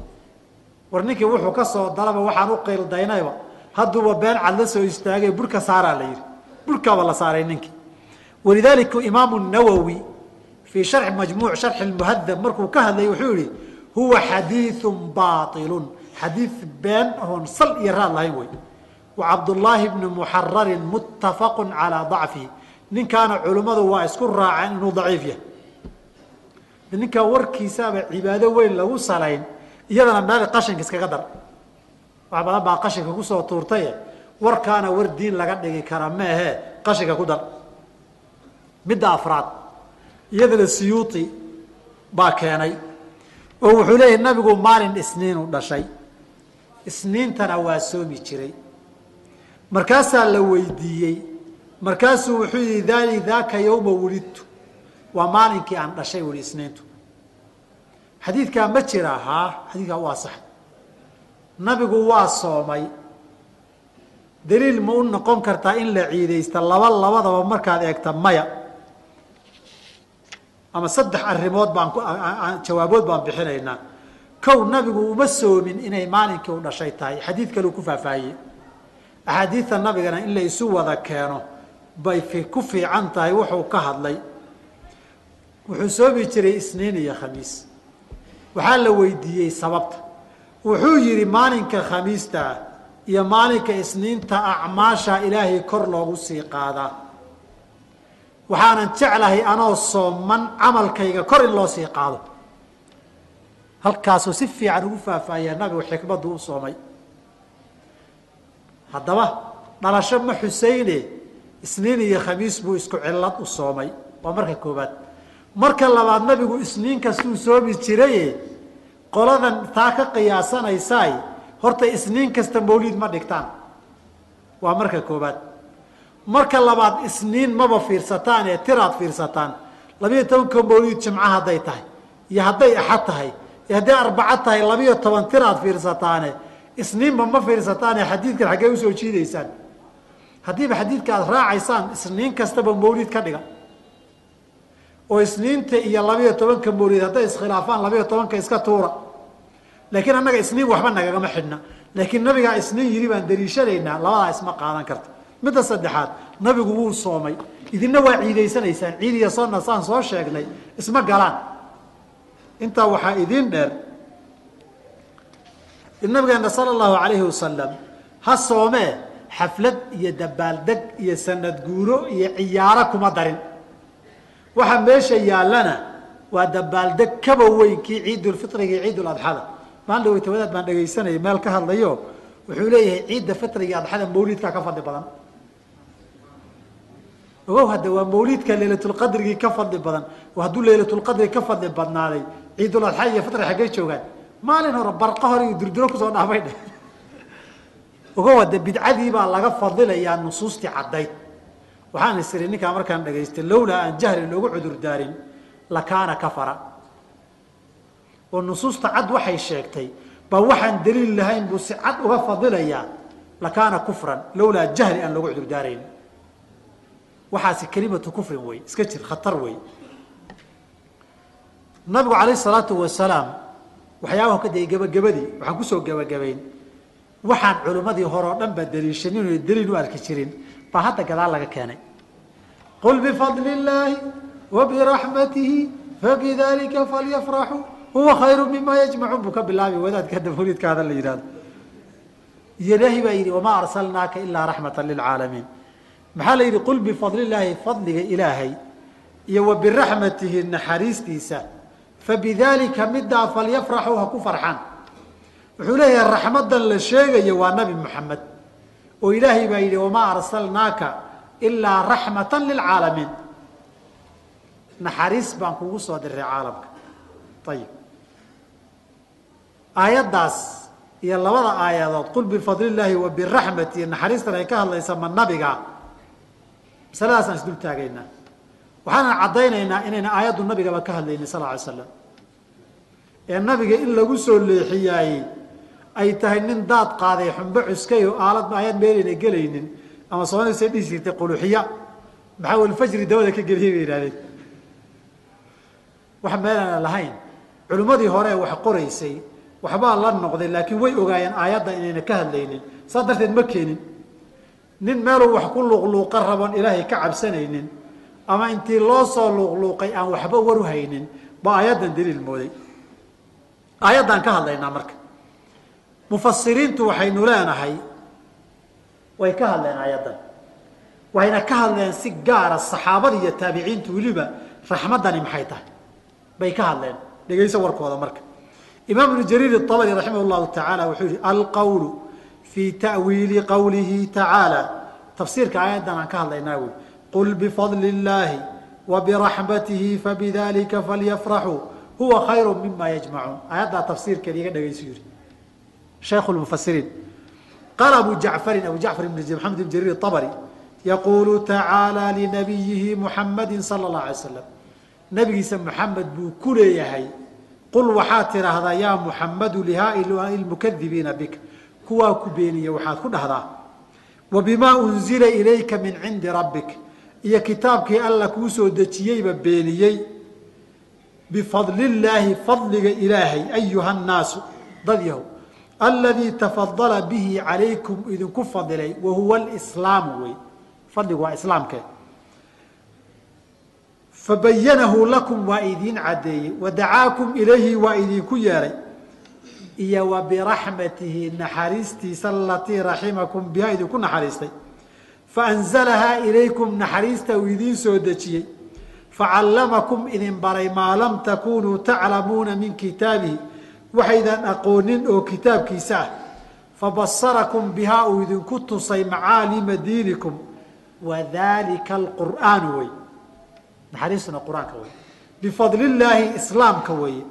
war ninkii wuxuu ka soo dalaba waxaan u qiildaynayba hadduuba been cad la soo istaagay burka saaraa la yidhi. Burkaaba la saaray ninkii. Walidaalika imaamu nawowi fii sharxi majmuuc sharxi lmuhadab markuu ka hadlayay wuxuu yihi huwa xadiiu baailun xadiid been oon sal iyo raad lahayn wey wa cabdullaahi bni muxararin muttafaqu calaa dacfihi. Ninkaana culimmadu waa isku raaceen inuu daciif yahay. Ninkaa warkiisaaba cibaado weyn lagu salayn iyadana meel qashinka iskaga dar. Wax badan baa qashinka ku soo tuurtaye warkaana war diin laga dhigi kara meehe qashinka ku dar. Midda afraad iyadana siyuuti baa keenay. Oo wuxuu leeyahy nabigu maalin isniinu dhashay. Isniintana waa soomi jiray. Markaasaa la weydiiyey. Markaasuu wuxuu yihi dali daaka yowma wulidtu. Waa maalinkii aan dhashay wuli isniintu xadiidkaa ma jira haa xadiidkaa waa sax. Nabigu waa soomay. Daliil ma u noqon kartaa in la ciidaysta laba labadaba markaad eegta maya. Ama saddex arrimood baan jawaabood baan bixinaynaa. Kow nabigu uma soomin inay maalinkii u dhashay tahay. Xadiid kaleu ku faahfaahiyey axaadiidta nabigana in la isu wada keeno bay ku fiican tahay wuxuu ka hadlay. Wuxuu soomi jiray isniin iyo khamiis waxaa la weydiiyey sababta. Wuxuu yidhi maalinka khamiista iyo maalinka isniinta acmaasha ilaahay kor loogu sii qaadaa waxaanan jeclahay anoo sooman camalkayga kor in loo sii qaado. Halkaasuu si fiican ugu faahfaahiyaa nabigu xikmaddu u soomay. Haddaba dhalasho ma xuseyne isniin iyo khamiis buu isku cillad u soomay. Waa marka koobaad marka labaad nabigu isniin kastuu soomi jiraye qoladan taa ka qiyaasanaysaay horta isniin kasta mawliid ma dhigtaan. Waa marka koobaad marka labaad isniin maba fiirsataan ee tiraad fiirsataan. Labiyo tobanka mawliid jimco hadday tahay iyo hadday axad tahay iyo hadday arbaco tahay labiyo toban tiraad fiirsataane isniinba ma fiirsataane xadiidkan xaggee u soo jiidaysaan. Haddiiba xadiidka aad raacaysaan isniin kastaba mawliid ka dhiga oo isniinta iyo labiyo tobanka mawliid hadday iskhilaafaan labiyo tobanka iska tuura. Laakiin annaga isniin waxba nagagama xidhna. Laakiin nabigaa isniin yidhi baan daliishanaynaa labadaa isma qaadan karta. Midda saddexaad nabigu wuu soomay. Idinna waa ciidaysanaysaan ciid iyo sonna saan soo sheegnay isma galaan. Intaa waxaa idiin dheer nabigeena sala allahu alayhi wasalam ha soomee xaflad iyo dabaaldeg iyo sanad guuro iyo ciyaaro kuma darin waxa meesha yaallana waa dabaaldeg kaba weyn kii ciidulfitriga iyo ciiduladxada maalin dhaweyta wadaad baan dhegaysanayay meel ka hadlayo wuxuu leeyahay ciidda fitriga adxada mawliidkaa ka fadli badan. Ogow hadda waa mawliidka laylatulqadrigii ka fadli badan. Hadduu laylatulqadri ka fadli badnaaday ciiduladxa iyo fitri xaggay joogaan maalin hore barqa hore iyo durduro ku soo dhaafay. Dheh ogow hadda bidcadii baa laga fadilayaa nusuustii caddayd waxaan is iri ninkaa markaan dhagaystay lowlaa aan jahli loogu cudur daarin lakaana kafara. Oo nusuusta cad waxay sheegtay baa waxaan daliil lahayn buu si cad uga fadilayaa lakaana kufran lowlaa jahli aan loogu cudur daarayn waxaasi kelimatu kufrin wey iska jir khatar wey. Nabigu calayh salaatu wasalaam waxyaabaha ka dayay gebagabadii waxaan ku soo gebagabayn waxaan culimmadii hore oo dhan ba daliishanin o daliil u arki jirin baa hadda gadaal laga keenay qul bifadli illaahi wa biraxmatihi fabidalika falyafraxuu huwa khayru mima yajmacuun buu ka bilaabay wadaadka hadda mawlidka hada la yidhahdo ilaahi baa yidhi wamaa arsalnaaka ilaa raxmata lilcaalamiin maxaa la yidhi qul bifadli illaahi fadliga ilaahay iyo wa biraxmatihi naxariistiisa fabidalika midaa falyafraxuu ha ku farxaan wuxuu leeyahay raxmadan la sheegayo waa nabi moxamed oo ilaahay baa yidhi wamaa arsalnaaka ilaa raxmata lilcaalamiin naxariis baan kugu soo diray caalamka. Ayib aayaddaas iyo labada aayadood qul bifadli illaahi wa biraxmati iyo naxariistan ay ka hadlaysa ma nabiga. Masaladaasaan isdul taagaynaa waxaanan caddaynaynaa inayna aayaddu nabigaba ka hadlaynin sal ly slam ee nabiga in lagu soo leexiyaayey ay tahay nin daad qaaday xumbo cuskay oo aalad aayad meelayna gelaynin ama soomaalisa dhihi jirtay quluxiya. Maxaa walfajri dawada ka geliyay bay yihahdeen wax meelana lahayn. Culimmadii hore wax qoraysay waxbaa la noqday laakiin way ogaayeen aayadda inayna ka hadlaynin. Saas darteed ma keenin. Nin meeluu wax ku luuqluuqa rabon ilaahay ka cabsanaynin ama intii loo soo luuqluuqay aan waxba waru haynin ba aayaddan daliil mooday. Aayaddaan ka hadlaynaa marka. Mufasiriintu waxaynu leenahay way ka hadleen aayaddan waxayna ka hadleen si gaara saxaabada iyo taabiciintu weliba raxmaddani maxay tahay? Bay ka hadleen. Dhegayso warkooda marka. Imaam ibnu jariir abari raximah llahu tacaala wuxuu yihi alqawlu fii ta'wiili qawlihi tacaala tafsiirka aayaddan aan ka hadlaynaa wey qul bifadli illaahi wa fabidalika falyafraxuu huwa khayru mima yajmacuun aayaddaa tafsiirkeeda iga dhegaysu yihi shaykhu lmufasiriin qaala abu jacfarin abu jacfar maxamed ibn jariir abari yaquulu tacaala linabiyihi muxamadi sala اllah alay slam nabigiisa muxamed buu ku leeyahay qul waxaad tidhaahdaa yaa muxamadu lihaai lmukadibiina bika kuwaa ku beeniye waxaad ku dhahdaa wa bimaa unzila ilayka min cindi rabbik iyo kitaabkii alla kuu soo dejiyeyba beeniyey bifadli illaahi fadliga ilaahay ayuha nnaasu dad yahow aladii tafadala bihi calaykum idinku fadilay wa huwa alslaamu wey. Fadligu waa islaamke. Fabayanahu lakum waa idiin caddeeyey. Wadacaakum ilayhi waa idinku yeeray. Iyo wa biraxmatihi naxariistiisa alatii raximakum biha idinku naxariistay. Faanzalahaa ilaykum naxariista uu idiin soo dejiyey. Facallamakum idin baray maa lam takunuu taclamuuna min kitaabihi waxaydan aqoonin oo kitaabkiisa ah. Fabasarakum bihaa uu idinku tusay macaalima diinikum. Wadalika alqur'aanu wey naxariistuna qur'aanka wey bifadli illaahi islaamka weeye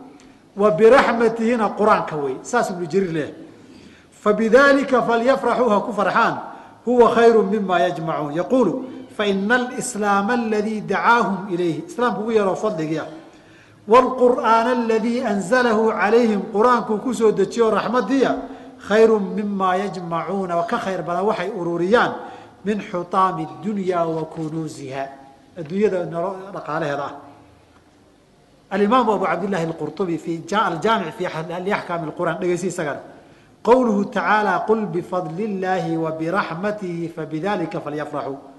wa biraxmatihina qur'aanka wey saas ibnu jariir leeyahay. Fabidalika falyafraxuu ha ku farxaan. Huwa khayru mima yajmacuun. Yaquulu faina alislaama aladii dacaahum ilayhi. Islaamku ugu yaroo fadligii wlqur'aana aladii anzalahu calayhim qur'aankuu ku soo dejiyo raxmadiia khayru mima yajmacuuna oo ka khayr badan waxay ururiyaan min xutaami dunya wa kunuuziha adduunyada dhaqaalaheeda ah alimaamu abu cabdillahi alqurطubi fi aljaamic fi liaxkaami qur'an dhegeysi isagana qowluhu tacaala qul bifadli illaahi wa fabidalika falyafraxuu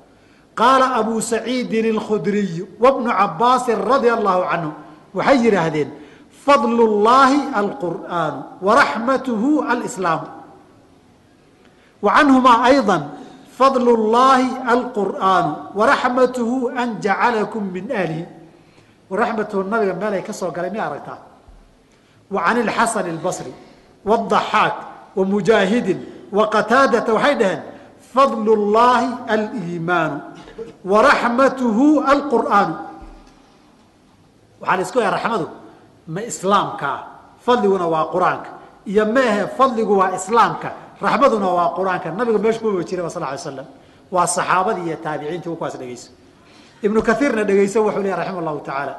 qaala abu saciidin اlkhudriyu wabnu cabaasin radia allahu canhu waxay yidhaahdeen fadl اllaahi alqur'aanu waraxmatuhu alslaamu wa canhumaa ayضa fadl اllaahi alqur'aanu waraxmatuhu an jacalakum min ahlihi waraxmatuhu nabiga meelay ka soo galay miya aragtaa? Wa can اlxasan اlbasri wamujaahidin waqataadata waxay dhaheen fadl اllaahi aliimaanu waraxmatuhu alqur'aanu waxaa la isku yaha raxmadu ma islaamkaa fadliguna waa qur'aanka. Iyo maehe fadligu waa islaamka raxmaduna waa qur'aanka. Nabiga meeshu kuba jiraba sal slam waa saxaabadii iyo taabiciintii kuwaas dhegeyso ibnu kaiirna dhegeyso wuxuu leeya raxima llahu tacaala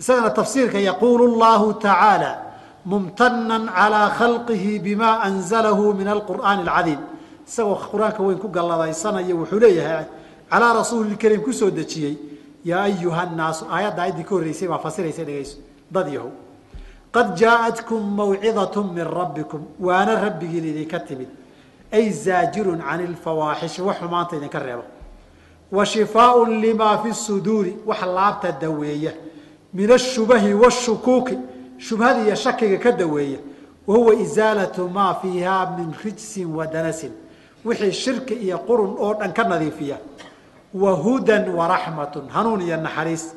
isagana tafsiirka yaquulu llahu tacaala mumtanan calaa khalqihi bima anzalahu min alqur'aani alcadiim. Isagoo qur'aanka weyn ku galladaysanaya wuxuu leeyahay calaa rasuuli karim ku soo dejiyey yaa ayuha nnaasu aayadda ayaddii ka horreysay baa fasiraysa dhegayso dad yahow qad jaaءatkum mawcidaة min rabbikum waana rabbigiin idinka timid ay zaajirun can اlfawaaxishi wax xumaanta idinka reebo wa shifaaء lima fi suduuri wax laabta daweeya min ashubahi wاshukuuki shubhada iyo shakiga ka daweeya wa huwa isaalaةu maa fiiha min rijsin wa danasin wixii shirki iyo qurun oo dhan ka nadiifiya wahudan waraxmatun hanuun iyo naxariis.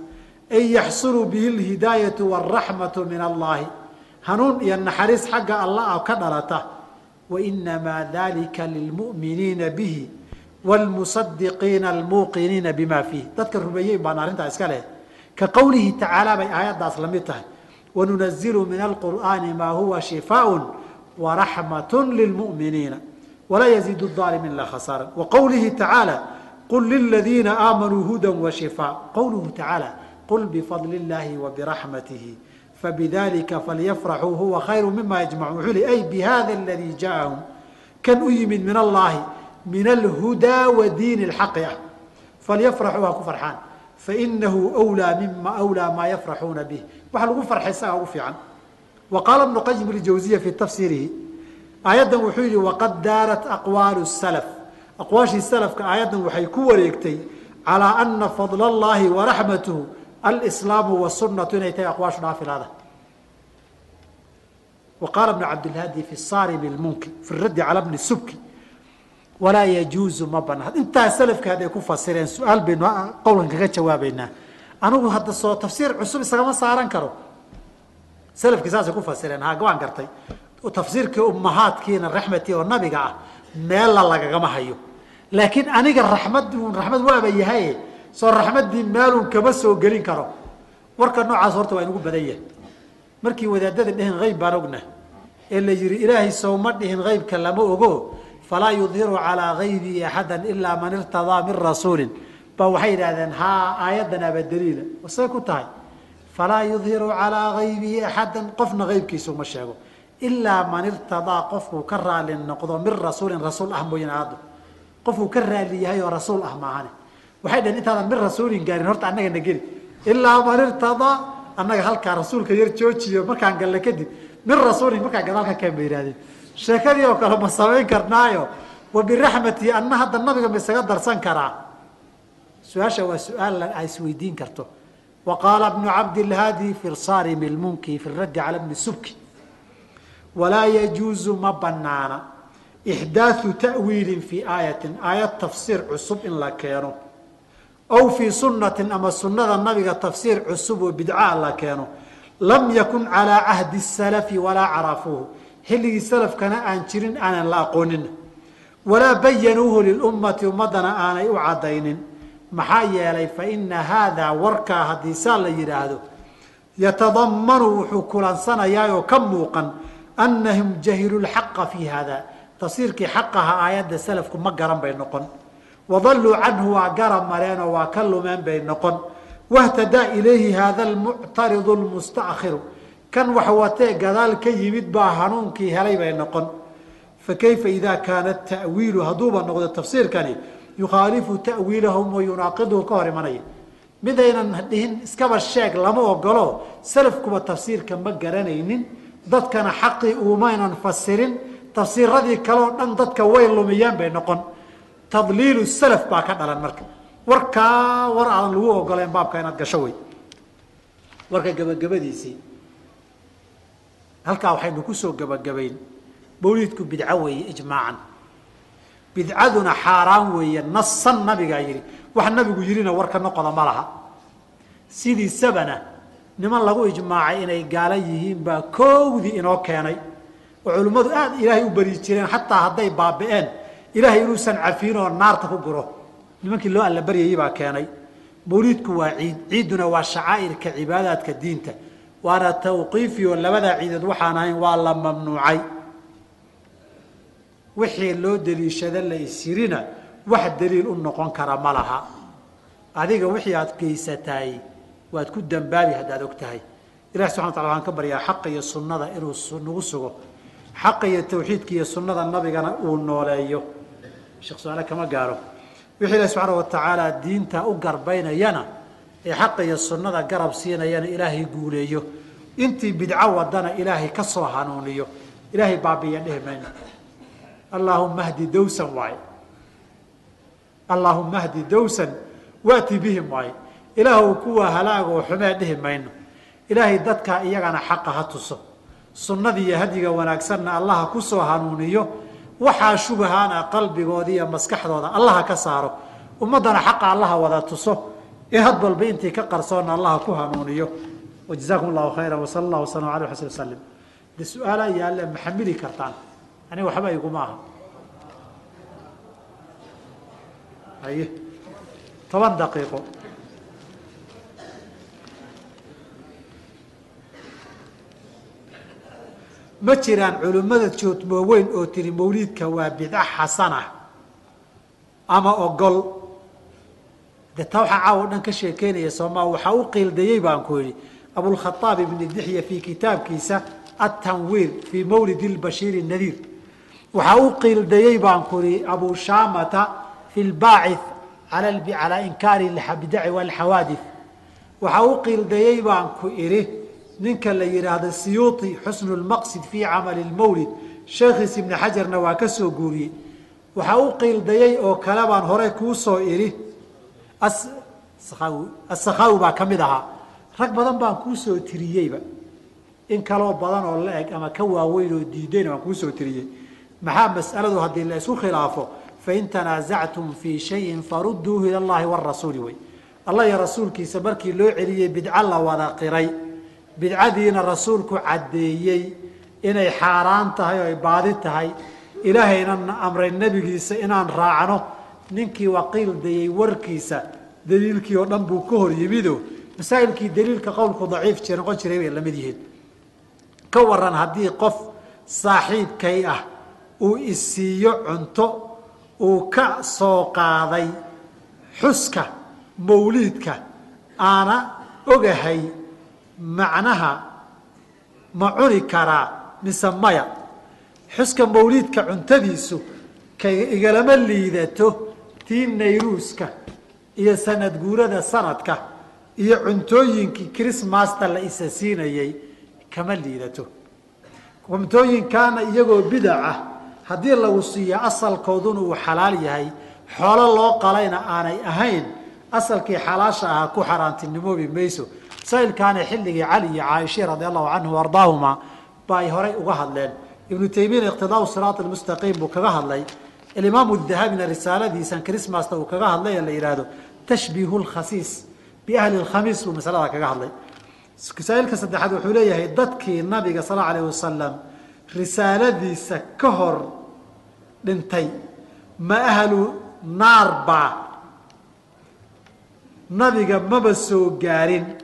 Ay yaxsulu bihi lhidaayatu waraxmatu min allahi. Hanuun iyo naxariis xagga alla a ah ka dhalata. Wainamaa dalika lilmu'miniina bihi wlmusadiqiina almuuqiniina bima fiih dadka rumeeyeyn baan arrintaa iska leh ka qowlihi tacaala bay aayaddaas la mid tahay. Wanunazilu min alqur'aani maa huwa shifaaءun waraxmat lilmu'miniina. Walaa yaziid alimiin ilaa khasaara wa tacaala qul liladiina aamanuu huda washifaa qowluhu tacaalى qul bifadli اllahi wabiraxmatihi fabidalika falyafraxuu huwa khayru mima yajmacuun wuxuu li ay bihada aladii jaaahum kan u yimid min allahi min alhudaa wa diini اlxaqi ah falyafraxuu ha ku farxaan fainahu wlaa mima wlaa maa yafraxuuna bih waxa lagu farxay isagaa ugu fiican wa qaala ibnu qayim اljawziya fi tafsiirihi aayaddan wuxuu yihi waqad daarat aqwaalu salaf aqwaashii salafka aayaddan waxay ku wareegtay calaa ana fadla allahi waraxmatuhu alslaamu wasunatu inay tahay aqwaashu dhaafilaada wa bnu cabdilhaadi fi saarimi lmunki fi raddi cala bni subki walaa yajuuzu ma banaan intaa salafka hadday ku fasireen su'aal baynu qowlkan kaga jawaabeynaa anigu hadda soo tafsiir cusub isagama saaran karo. Salafkii saasay ku fasireen ha waan gartay. Tafsiirkii ummahaadkiina raxmatii oo nabiga ah meella lagagama hayo laakiin aniga raxmad raxmad waaba yahay. Soo raxmaddii meelun kama soo gelin karo. Warka noocaas horta waa inugu badan yahay. Markii wadaadada dhehen hayb baan ogna. Ee la yihi ilaahay sowma dhihin haybka lama ogo. Falaa yudhiru calaa haybihi axada ilaa man irtadaa min rasuulin. Ba waxay yidhahdeen haa aayaddan daliila. Wasay ku tahay. Falaa yudhiru calaa haybihi axadan qofna haybkiisa uma sheego. Ilaa man irtadaa qofkuu ka raali noqdo min rasuulin rasuul ah mooyane aado qofkuu ka raali yahay oo rasuul ah maahane waxay dhaheen intaadan min rasuulin gaarin horta annaga na geli ilaa man irtadaa annaga halkaa rasuulka yar joojiyo markaan galle kadib min rasuulin markaa gadaal ka keen ba yidhahdeen sheekadii oo kale ma samayn karnaayo. Wa biraxmatii anna hadda nabiga ma isaga darsan karaa? Su'aasha waa su'aal a isweydiin karto. Wa qaala bnu cabdilhaadi fi saarimi lmunki fi raddi cala bni subki walaa yajuuzu ma banaana ixdaathu ta'wiilin fii aayatin aayad tafsiir cusub in la keeno aw fii sunnatin ama sunnada nabiga tafsiir cusub oo bidcaa la keeno lam yakun calaa cahdi salafi walaa carafuuhu xilligii salafkana aan jirin aanan la aqoonin walaa bayanuuhu lilummati ummadana aanay u caddaynin maxaa yeelay fa ina haadaa warkaa haddii saa la yidhaahdo yatadamanu wuxuu kulansanayaa oo ka muuqan anahum jahiluu lxaqa fii hada tafsiirkii xaqaha aayadda salafku ma garan bay noqon. Wadalluu canhu waa garab mareenoo waa ka lumeen bay noqon. Wahtadaa ilayhi hada almuctaridu lmustakhiru kan wax watee gadaal ka yimid baa hanuunkii helay bay noqon. Fakayfa ida kaana ta'wiilu? Hadduuba noqdo tafsiirkani yukhaalifu ta'wiilahum wa yunaaqiduhu ka hor imanaya. Midaynan dhihin iskaba sheeg lama ogolo salafkuba tafsiirka ma garanaynin. Dadkana xaqii umaynan fasirin tafsiiradii kaleoo dhan dadka way lumiyeen bay noqon. Tadliilu salaf baa ka dhalan marka. Warkaa war aadan lagu ogoleen baabka inaad gasho wey warka gebagabadiisii halkaa waxaynu ku soo gebagabayn mawliidku bidco weeye ijmaacan. Bidcaduna xaaraan weeye nasan nabigaa yidhi. Wax nabigu yidhina warka noqoda ma laha. Sidiisabana niman lagu ijmaacay inay gaala yihiin baa koowdii inoo keenay oo culimmadu aad ilaahay u bari jireen xataa hadday baabi'een ilaahay inuusan cafiin oo naarta ku guro. Nimankii loo alla baryayey baa keenay mawliidku waa ciid ciidduna waa shacaa'irka cibaadaadka diinta. Waana tawqiifi labadaa ciidood waxaan ahayn waa la mamnuucay. Wixii loo daliishada la isyirina wax daliil u noqon kara ma laha. Adiga wixii aad geysataay waad ku dambaabi haddaad og tahay ilahi subxana wa tala waxaan ka baryaa xaqa iyo sunnada inuu nagu sugo xaqa iyo tawxiidka iyo sunnada nabigana uu nooleeyo. Sheekh su'aale kama gaaro. Wixii ilahi subxaana wa diinta u garbaynayana ee xaqa iyo sunnada garab siinayana ilaahay guuleeyo. Intii bidco wadana ilaahay ka soo hanuuniyo. Ilaahay baabiya dhehi mayno allaahuma hdi dawsan waaye. Allaahuma hdi dawsan waati bihim waaye. Ilaahw kuwa halaagoo xumee dhihi mayno ilaahay dadka iyagana xaqa ha tuso sunnadii iyo hadyiga wanaagsanna allaha ku soo hanuuniyo waxaa shubahaana qalbigooda iyo maskaxdooda allaha ka saaro. Ummaddana xaqa allaha wada tuso. Ee had balba intii ka qarsoonna allaha ku hanuuniyo. Wajazaakum allahu khayra wasala allah waslam ala xusn wasalim de su'aala yaalle ma xamili kartaan aniga waxba iguma aha. Haye. Toban daqiiqo ma jiraan culimmada joodmooweyn oo tiri mawliidka waa bidca xasana ama ogol. De taa waxaa caawa o dhan ka sheekeynaya soomaa waxaa u qiildayey baan ku yidhi abulkhaaab ibni dixya fii kitaabkiisa atanwiir fii mawlidi lbashiir nadiir waxaa u qiildayey baan ku ihi abu shaamata fi lbaacith calaa inkaari bidaci walxawaadif waxaa u qiildayey baan ku idhi ninka la yidhaahdo siyuuti xusnu lmaqsid fii camali lmawlid sheekhiis ibni xajarna waa ka soo guuriyey. Waxaa u qiildayey oo kale baan hore kuu soo idhi asakaawi baa ka mid ahaa. Rag badan baan kuu soo tiriyeyba. In kaloo badan oo la eg ama ka waaweyn oo diidayna waan kuu soo tiriyey. Maxaa mas'aladu haddii la isku khilaafo? Fain tanaasactum fii shayin farudduuhu ila allahi warasuuli wey allah iyo rasuulkiisa markii loo celiyey bidco la wada qiray bidcadiina rasuulku caddeeyey inay xaaraan tahay oo ay baadi tahay ilaahayna amray nebigiisa inaan raacno. Ninkii waqiil dayey warkiisa daliilkii oo dhan buu ka hor yimido. Masaa'ilkii daliilka qowlku daciif jir noqon jiray bay la mid yihiin. Ka waran haddii qof saaxiibkay ah uu isiiyo cunto uu ka soo qaaday xuska mawliidka aana ogahay macnaha ma cuni karaa mise maya? Xuska mawliidka cuntadiisu kay igalama liidato tii nayruuska iyo sanad guurada sanadka iyo cuntooyinkii chrismasta la isa siinayey kama liidato. Cuntooyinkaana iyagoo bidac ah haddii lagu siiyo asalkooduna uu xalaal yahay xoolo loo qalayna aanay ahayn asalkii xalaasha ahaa ku xaaraantinimoobi mayso masaa'ilkaana xilligii cali iyo caaisha radi allahu canhu ardaahuma ba ay horay uga hadleen. Ibnu taymiyana iqtidaau siraat almustaqiim buu kaga hadlay. Alimaamu dahabina risaaladiisan chrismasta uu kaga hadlay la yidhaahdo tashbiihu lkhasiis biahli lkhamiis buu masalada kaga hadlay. Masaa'ilka saddexaad wuxuu leeyahay dadkii nabiga sal allau alayh wasalam risaaladiisa ka hor dhintay ma ahlu naar baa. Nabiga maba soo gaarin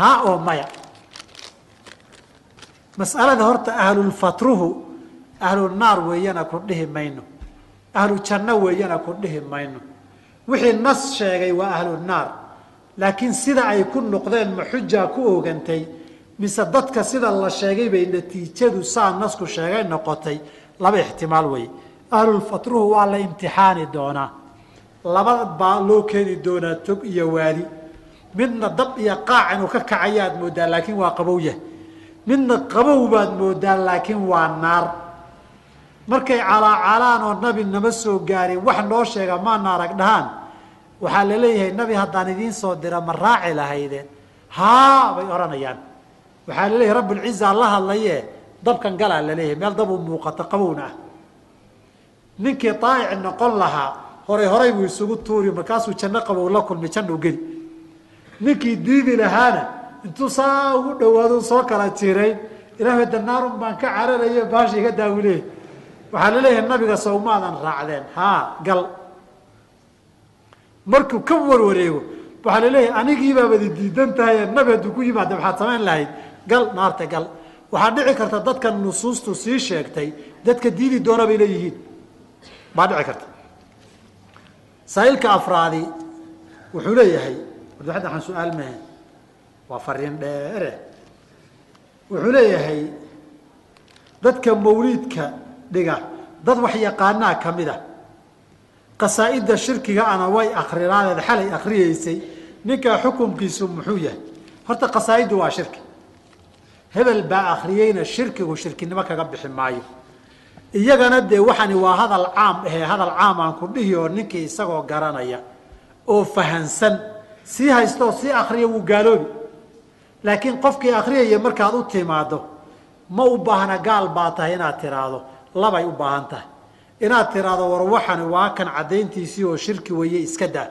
haa oo maya. Mas'alada horta ahlulfatruhu ahlu naar weeyana ku dhihi mayno. Ahlu janno weeyana ku dhihi mayno. Wixii nas sheegay waa ahlu naar. Laakiin sida ay ku noqdeen ma xujaa ku oogantay? Mise dadka sida la sheegay bay natiijadu saa nasku sheegay noqotay? Laba ixtimaal wey ahlulfatruhu waa la imtixaani doonaa. Laba baa loo keeni doonaa tog iyo waadi midna dab iyo qaac inuu ka kacayaad moodaa laakiin waa qabowya midna qabow baad moodaa laakiin waa naar. Markay calaacalaan oo nabi nama soo gaarin wax noo sheega maana arag dhahaan. Waxaa la leeyahay nabi haddaan idiin soo dira ma raaci lahaydeen haa bay odhanayaan waxaa la leeyahay rabbulciza la hadlaye. Dabkan galaa la leeyahay meel dabuu muuqato qabowna ah. Ninkii daa'ic noqon lahaa horay horay buu isugu tuuri markaasuu janno qabow la kulmi jannu geli ninkii diidi lahaana intuu saa ugu dhawaado soo kala jiray ilaahay danaarun baan ka cararayo baashi iga daawile waxaa la leeyahay nabiga sawmaadan raacdeen. Haa gal. Markuu ka warwareego waxaa la leeyahay anigiibaabadi diidan tahay nabi hadduu ku yimaada maxaad samayn lahayd. Gal naarta gal. Waxaa dhici karta dadka nusuustu sii sheegtay dadka diidi doona leeyihiin. Baa dhici karta. Saailka afraadi wuxuu leeyahay warda waxaan su'aal mahe waa fariin dheere. Wuxuu leeyahay dadka mawliidka dhiga dad wax yaqaanaa ka mid a qasaa'idda shirkiga ana way akrinaadeed xalay akriyeysay ninkaa xukunkiisu muxuu yahay? Horta qasaa'iddu waa shirki. Hebel baa akriyeyna shirkigu shirkinimo kaga bixi maayo. Iyagana dee waxani waa hadal caam ahee hadal caam aan ku dhihi oo ninkii isagoo garanaya oo fahansan sii haystooo sii akriya wuu gaaloobi. Laakiin qofkii akriyaya markaad u timaado ma u baahna gaal baa tahay inaad tiraahdo. Labay u baahan tahay. Inaad tiraahdo war waxani waa kan caddayntiisii oo shirki weeye iska daa.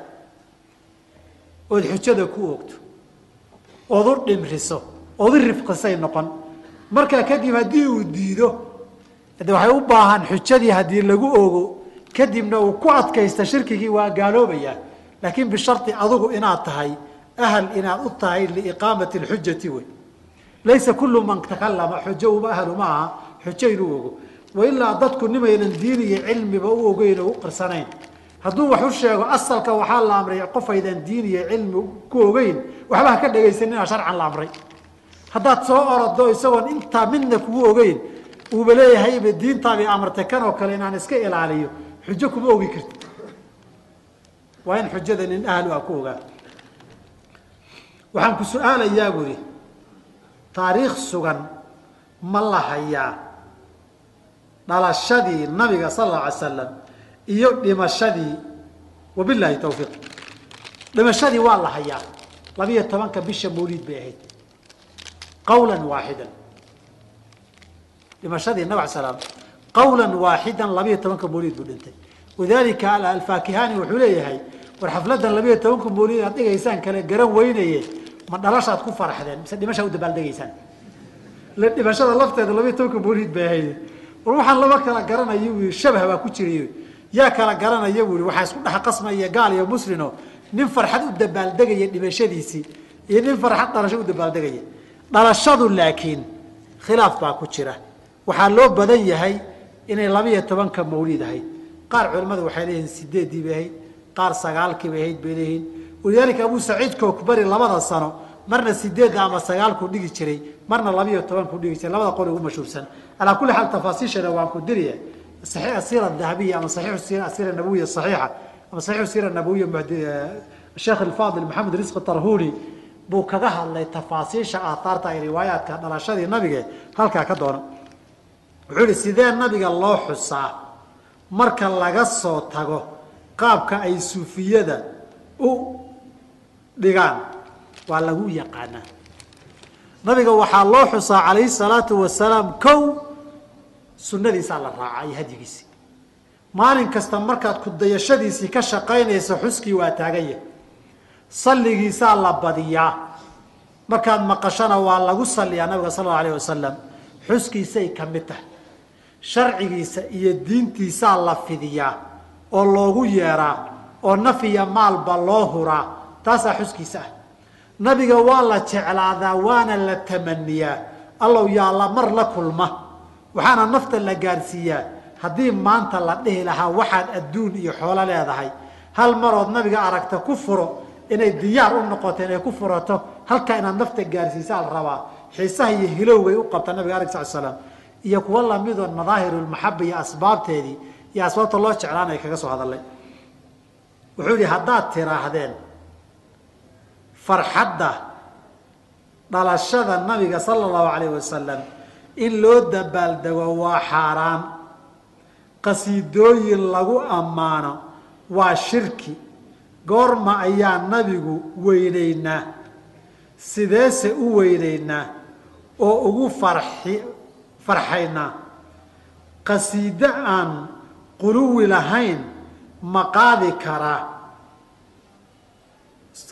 Ood xujada ku oogto. Ood u dhimriso. Ood u rifqisay noqon. Markaa kadib haddii uu diido de waxay u baahan xujadii haddii lagu ogo kadibna uu ku adkaysta shirkigii waa gaaloobayaa laakiin bishari adugu inaad tahay ahal inaad u tahay liiqaamati lxujati wey. Laysa kullu man takalama xujo uma ahlu ma aha xujo inuu ogo wailaa dadku nimaynan diin iyo cilmiba u ogeyn oo u qirsanayn hadduu wax u sheego asalka waxaa la amray qofaydan diin iyo cilmi ku ogeyn waxba ha ka dhegaysanina sharcan la amray haddaad soo orodo isagoon intaa midna kugu ogeyn uuba leeyahayba diintaabay amartay kan oo kale inaan iska ilaaliyo xujo kuma ogi karti waa in xujada nin ahlu ah ku ogaa. Waxaan ku su'aalayaa buri taariikh sugan ma la dhalashadii nabiga sal alla alay slam iyo dhimashadii wabilaahi tawfiiq. Dhimashadii waa la hayaa labiyo tobanka bisha mawliid bay ahayd qawlan waaxidan dhimashadii nabg slam qawlan waaxidan labiyo tobanka mawliid buu dhintay. Wadalika alfaakihani wuxuu leeyahay war xafladan labiyo tobanka mawliid aad dhigaysaan kale garan weynaye ma dhalashaad ku faraxdeen mise dhimashaa u dabaaldegaysaan dhimashada lafteeda labiyo tobanka mawliid bay ahayd. War waxaan laba kala garanaya uu shabah baa ku jiray yaa kala garanaya buu waxaa isku dhex qasmaya gaal iyo muslino. Nin farxad u dabaaldegaya dhimashadiisii iyo nin farxad dhalasho u dabaaldegaya dhalashadu laakiin khilaaf baa ku jira. Waxaa loo badan yahay inay labiyo tobanka mawliid ahayd. Qaar culimmadu waxay leeyihiin sideeddii bay ahayd qaar sagaalkii bay ahayd bay leeyihiin. Walidaalika abuu saciid kookbari labada sano marna sideedda ama sagaalku dhigi jiray marna labiyo tobanku dhigi jiray labada qol ugu mashhuursan. Alaa kulli xaal tafaasiishana waan ku saxiix asiira dahabiya ama asiira nabawiya saxiixa ama saxiixu siira nabawiya sheekh alfaadil maxamed risqi tarhuni buu kaga hadlay tafaasiisha aathaarta ay riwaayaadka dhalashadii nabige halkaa ka doona wuxuu yihi sidee nabiga loo xusaa? Marka laga soo tago qaabka ay suufiyada u dhigaan waa lagu yaqaanaa. Nabiga waxaa loo xusaa calayhi salaatu wasalaam kow sunnadiisaa la raacaa iyo hadyigiisii maalin kasta markaad kudayashadiisii ka shaqaynayso xuskii waa taaganya salligiisaa la badiyaa. Markaad maqashana waa lagu salliyaa nabiga sal allau alayh wasalam xuskiisay ka mid tahay. Sharcigiisa iyo diintiisaa la fidiyaa oo loogu yeeraa oo naf iyo maalba loo huraa taasaa xuskiisa ah. Nabiga waa la jeclaadaa waana la tamaniyaa allow yaalla mar la kulma. Waxaana nafta la gaarsiiyaa haddii maanta la dhihi lahaa waxaad adduun iyo xoolo leedahay. Hal marood nabiga aragta ku furo inay diyaar u noqoto inay ku furato halkaa inaad nafta gaarsiisaa la rabaa. Xiisaha iyo hilowbay u qabta nabiga alayh slat slam iyo kuwa lamidoo madaahirulmaxaba iyo asbaabteedii iyo asbaabta loo jeclaanay kaga soo hadalay wuxuu yihi haddaad tiraahdeen farxadda dhalashada nabiga sala allahu alayh wasalam in loo dabaaldego waa xaaraan. Qasiidooyin lagu ammaano waa shirki. Goorma ayaa nabigu weynaynaa. Sideese u weynaynaa oo ugu farxi farxaynaa. Qasiide aan quluwi lahayn ma qaadi karaa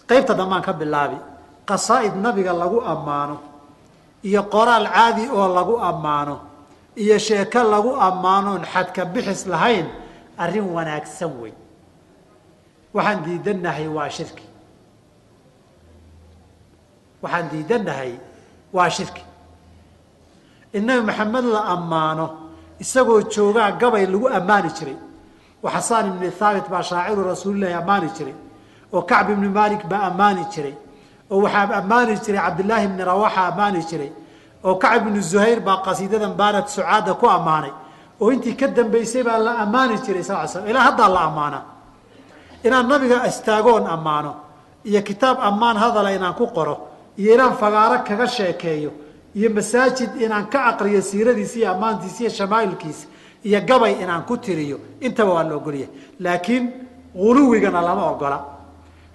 qaybta dambaan ka bilaabi qasaa'id nabiga lagu ammaano iyo qoraal caadi oo lagu ammaano iyo sheeko lagu ammaanoon xadka bixis lahayn arrin wanaagsan wey waxaan diidannahay waa shirki. Waxaan diidannahay waa shirki. In nabi maxamed la ammaano isagoo joogaa gabay lagu ammaani jiray. Oo xasaan ibni thaabit baa shaaciru rasuulilahi ammaani jiray oo kacb ibni malik baa ammaani jiray oo waxaa ammaani jiray cabdillaahi ibni rawaxa ammaani jiray oo kacb ibni zuhayr baa qasiidadan baanad sucaada ku ammaanay. Oo intii ka dambaysay baa la ammaani jiray sal l slam ilaa haddaa la ammaanaa inaan nabiga istaagoon ammaano iyo kitaab ammaan hadala inaan ku qoro iyo inaan fagaaro kaga sheekeeyo iyo masaajid inaan ka aqriyo siiradiisa iyo ammaantiisa iyo shamaa'ilkiisa iyo gabay inaan ku tiriyo intaba waa la ogolyahay laakiin guluwigana lama ogola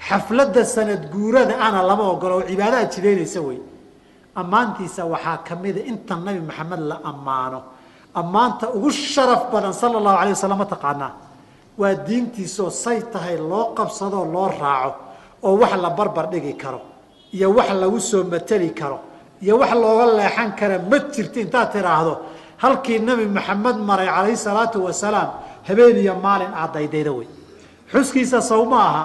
xafladda sanad guurada ana lama ogola oo cibaadaad jidaynaysa wey. Ammaantiisa waxaa ka mida inta nabi maxamed la ammaano. Ammaanta ugu sharaf badan sala allahu alay wasalam ma taqaanaa. Waa diintiisoo say tahay loo qabsadoo loo raaco oo wax la barbar dhigi karo iyo wax lagu soo mateli karo iyo wax looga leexan kara ma jirto intaad tidhaahdo. Halkii nebi maxamed maray calayhi salaatu wasalaam habeen iyo maalin aad daydayda wey xuskiisa ma aha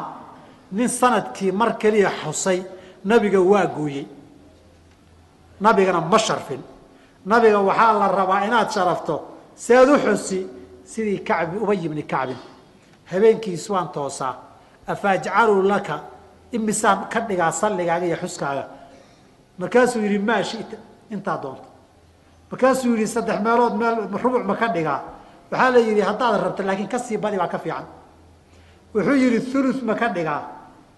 nin sannadkii mar keliya xusay nabiga waa gooyey. Nabigana ma sharfin. Nabiga waxaa la rabaa inaad sharafto seed u xusi sidii kacbi ubay ibni kacbin habeenkiis waan toosaa. Afaajcaluu laka imisaan ka dhigaa salligaaga iyo xuskaaga markaasuu yidhi maa shita. Intaa doonto. Markaasuu yidhi saddex meelood meel rubuc ma ka dhigaa. Waxaa la yidhi haddaad rabto laakiin ka sii badi baa ka fiican. Wuxuu yidhi ulu ma ka dhigaa.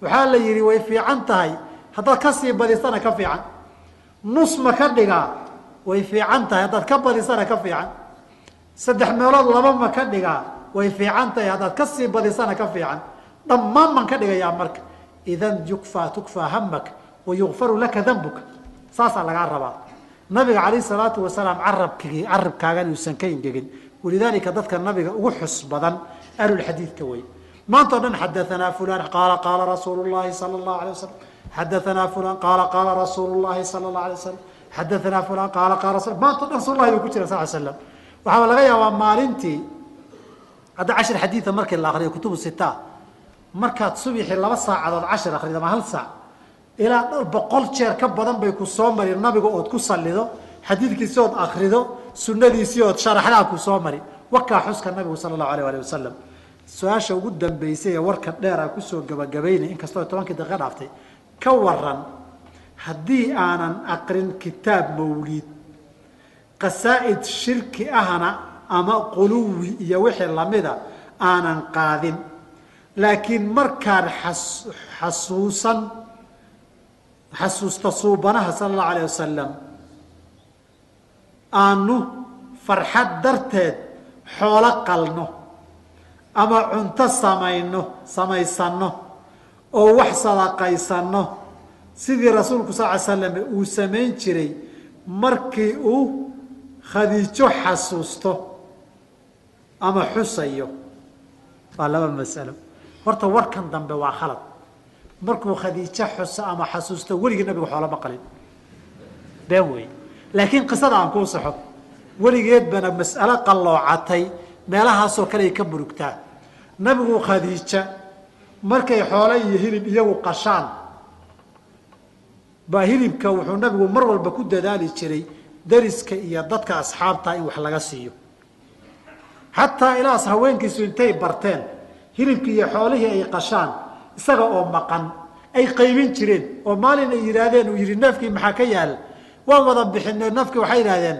Waxaa la yidhi way fiican tahay. Haddaad ka sii badisana ka fiican. Nus ma ka dhigaa. Way fiican tahay. Haddaad ka badisana ka fiican. Saddex meelood laba ma ka dhigaa. Way fiican tahay. Haddaad ka sii badisana ka fiican. Dhammaan baan ka dhigayaa marka. Idan yukfaa tukfaa hamak wa yukfaru laka dambuka saasaa lagaa rabaa nabiga calayh salaatu wasalaam carabkii carabkaagan uusan ka ingegin walidaalika dadka nabiga ugu xus badan ahlulxadiidka wey maanta o dhan xadaanaa fulan qaala qaala rasuulu llahi sala allahu alay wasalam xadaanaa fulan qaala qaala rasuulu llahi sala allahu alay wasalam xadaanaa fulan qaala qaala maanta o dhan rasullahi buu ku jira sal slam waxaa laga yaabaa maalintii hadda cashir xadiida markii la akriyo kutubu sita markaad subixii laba saacadood cashir akrido ama hal saac ilaa dhowr boqol jeer ka badan bay ku soo mari. Nabiga ood ku salido xadiidkiisi ood akrido sunadiisii ood sharaxdaa ku soo mari. Wakaa xuska nabigu sala allahu alayh alih wasalam su'aasha ugu dambeysay ee warka dheer aan ku soo gabagabaynay inkastoo tobankii daqiiqa dhaaftay ka waran haddii aanan aqrin kitaab mawliid qasaa'id shirki ahna ama quluwi iyo wixii lamida aanan qaadin laakiin markaan xasuusan xasuusta suubanaha sala allahu alayh wasalam aanu farxad darteed xoolo qalno ama cunto samayno samaysanno oo wax sadaqaysanno. Sidii rasuulku sal ly slam uu samayn jiray markii uu khadiijo xasuusto ama xusayo. Waa laba masalo. Horta warkan dambe waa khalad markuu khadiijo xuso ama xasuusto weligii nabigu xoolama qalin been wey laakiin qisada aan kuu saxo weligeedbana mas'alo qalloocatay meelahaasoo kale ay ka murugtaa nabigu khadiija markay xoolo iyo hilib iyagu qashaan baa hilibka wuxuu nabigu mar walba ku dadaali jiray dariska iyo dadka asxaabta in wax laga siiyo. Xataa ilaas haweenkiisu intay barteen hilibkii iyo xoolihii ay qashaan isaga oo maqan ay qaybin jireen oo maalin ay yidhaahdeen uu yidhi neefkii maxaa ka yaalla waan wada bixine neefkii waxay yidhahdeen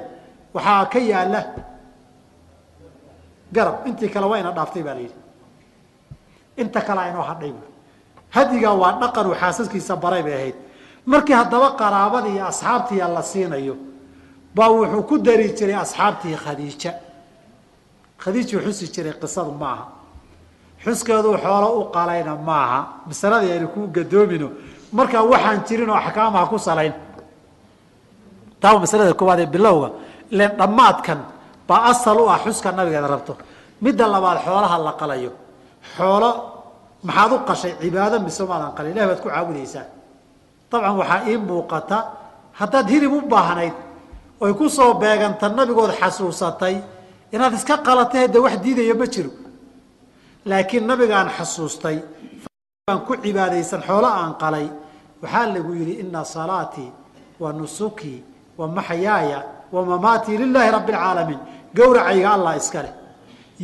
waxaa ka yaalla garab intii kale waa ina dhaaftay baa la yidhi. Inta kale aynoo hadhay bu hadigaa waa dhaqanuu xaasaskiisa baray bay ahayd. Markii haddaba qaraabadii iyo asxaabtiia la siinayo baa wuxuu ku dari jiray asxaabtii khadiija. Khadiijuu xusi jiray qisadu ma aha xuskeeduu xoolo u qalayna maaha. Masaladii aynu kuu gadoomino. Markaa waxaan jirin oo axkaamaha ku salayn. Taa masalada koowaad ee bilowga. Ilen dhammaadkan baa asal u ah xuska nabigeeda rabto. Midda labaad xoolaha la qalayo. Xoolo maxaad u qashay cibaado mise maadan qalin? Ilahi baad ku caabudaysaa dabcan waxaa ii muuqata haddaad hilib u baahnayd oy ku soo beeganta nabigood xasuusatay inaad iska qalatay de wax diidaya ma jiro laakiin nabigaan xasuustay baan ku cibaadaysan xoolo aan qalay waxaa lagu yidhi ina salaatii wa nusukii wa maxyaaya wa mamaatii lilaahi rabbi alcaalamiin gowracayga allah iska leh.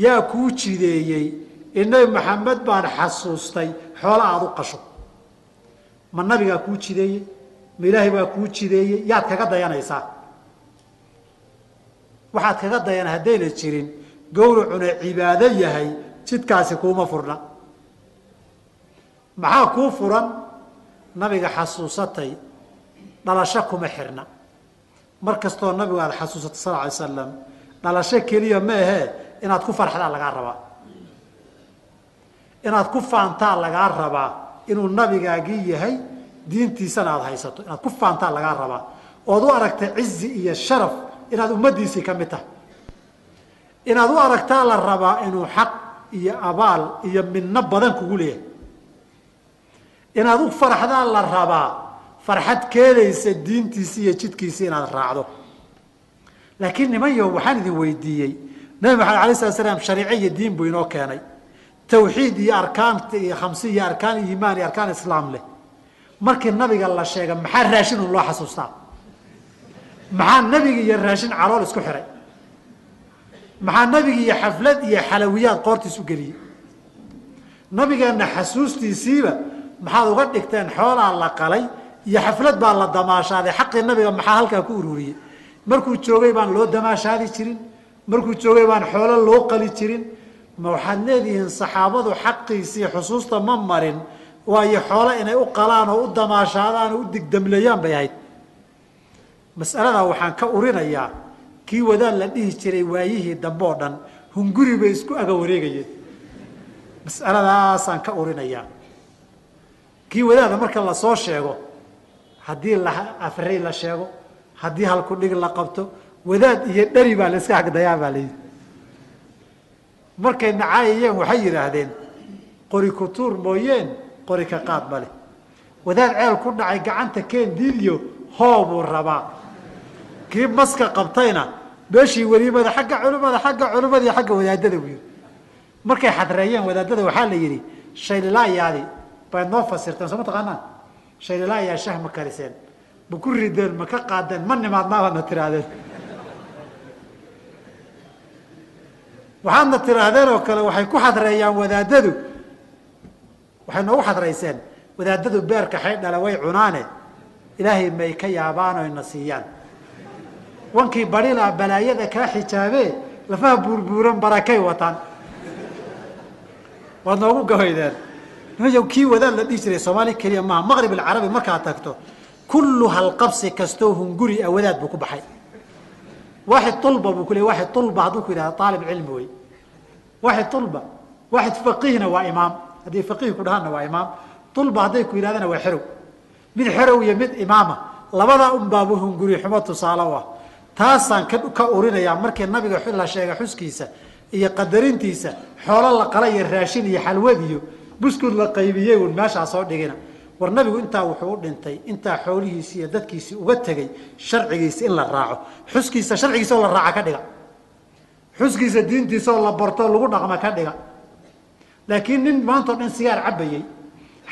Yaa kuu jideeyey in nabi maxamed baan xasuustay xoolo aada u qasho. Ma nabigaa kuu jideeyey? Ma ilaahay baa kuu jideeyey? Yaad kaga dayanaysaa. Waxaad kaga dayan haddayna jirin. Gowracuna cibaado yahay jidkaasi kuuma furna. Maxaa kuu furan? Nabiga xasuusatay dhalasho kuma xirna. Mar kastoo nabigu aada xasuusatay sal alay slam dhalasho keliya ma ahee inaad ku farxdaa lagaa rabaa. Inaad ku faantaa lagaa rabaa inuu nabigaagii yahay diintiisana aada haysato. Inaad ku faantaa lagaa rabaa. Ood u aragta cizi iyo sharaf inaad ummaddiisii ka mid tahay. Inaad u aragtaa la rabaa inuu xaq iyo abaal iyo midno badan kugu leeyahay. Inaad u farxdaa la rabaa farxad keenaysa diintiisi iyo jidkiisi inaad raacdo. Laakiin niman waxaan idin weydiiyey. Nabi maxamed alay slat slam shariice iyo diin buu inoo keenay. Tawxiid iyo arkaanta iyo khamsi iyo arkaan iimaan iyo arkaan islaam leh. Markii nabiga la sheega maxaa raashin un loo xasuustaa? Maxaa nebigi iyo raashin calool isku xiray maxaa nebigi iyo xaflad iyo xalawiyaad qoortiis u geliyey? Nabigeenna xasuustiisiiba maxaad uga dhigteen xoolaa la qalay iyo xaflad baa la damaashaaday. Xaqii nabiga maxaa halkaa ku ururiyey? Markuu joogay baan loo damaashaadi jirin. Markuu joogay baan xoolo loo qali jirin. Ma waxaad leedihiin saxaabadu xaqiisii xusuusta ma marin waayo xoolo inay u qalaan oo u damaashaadaan oo u digdamleeyaan bay ahayd. Mas'aladaa waxaan ka urinayaa kii wadaad la dhihi jiray waayihii dambe oo dhan hunguri bay isku aga wareegayeen. Mas'aladaasaan ka urinayaa kii wadaada marka la soo sheego haddii la afrey la sheego haddii halku dhig la qabto wadaad iyo dhari baa la iska agdayaa baa layidhi markay nacaayayeen waxay yidhaahdeen qori ku tuur mooyeen qori ka qaad male wadaad ceel ku dhacay gacanta keen diidiyo hoobuu rabaa kii maska qabtayna meeshii weliimada xagga culimmada xagga culimmada iyo xagga wadaadada buu yidhi markay xadreeyeen wadaadada waxaa la yidhi shaylilaayaadi baad noo fasirteen. Soo ma taqaanaan shaylilaayaa shah ma kariseen. Ma ku rideen ma ka qaadeen ma nimaadnaabaadna tiraahdeen waxaadna tiraahdeen oo kale waxay ku xadreeyaan wadaadadu. Waxay noogu xadreyseen wadaadadu beerka xaydhala way cunaane. Ilaahay may ka yaabaan oy na siiyaan wankii badhilaa balaayada kaa xijaabee lafaha buurbuuran barakay wataan. Waad noogu gabaydeen kii wadaad la dhihi jiray soomaali keliya maaha. Maqrib alcarabi markaad tagto kullu halqabsi kastoo hunguri ah wadaad buu ku baxay. Waaxid ulba buu ku leey waaxid ulba hadduu ku yidhahda aalib cilmi wey. Waaxid ulba waaxid faqiihna waa imaam. Haddii faqiih ku dhahaanna waa imaam. Ulba hadday ku yidhahdana waa xerow. Mid xerow iyo mid imaama. Labada unbaabu hunguri xumo tusaale u ah taasaan ka urinayaa markii nabiga la sheegay xuskiisa iyo qadarintiisa xoolo la qala iyo raashin iyo xalwad iyo buskud la qaybiyey un meeshaa soo dhigina. War nabigu intaa wuxuu u dhintay intaa xoolihiisi iyo dadkiisii uga tegey sharcigiisa in la raaco. Xuskiisa sharcigiisa oo la raaca ka dhiga. Xuskiisa diintiisa oo la barto lagu dhaqma ka dhiga. Laakiin nin maanta o dhan sigaar cabayey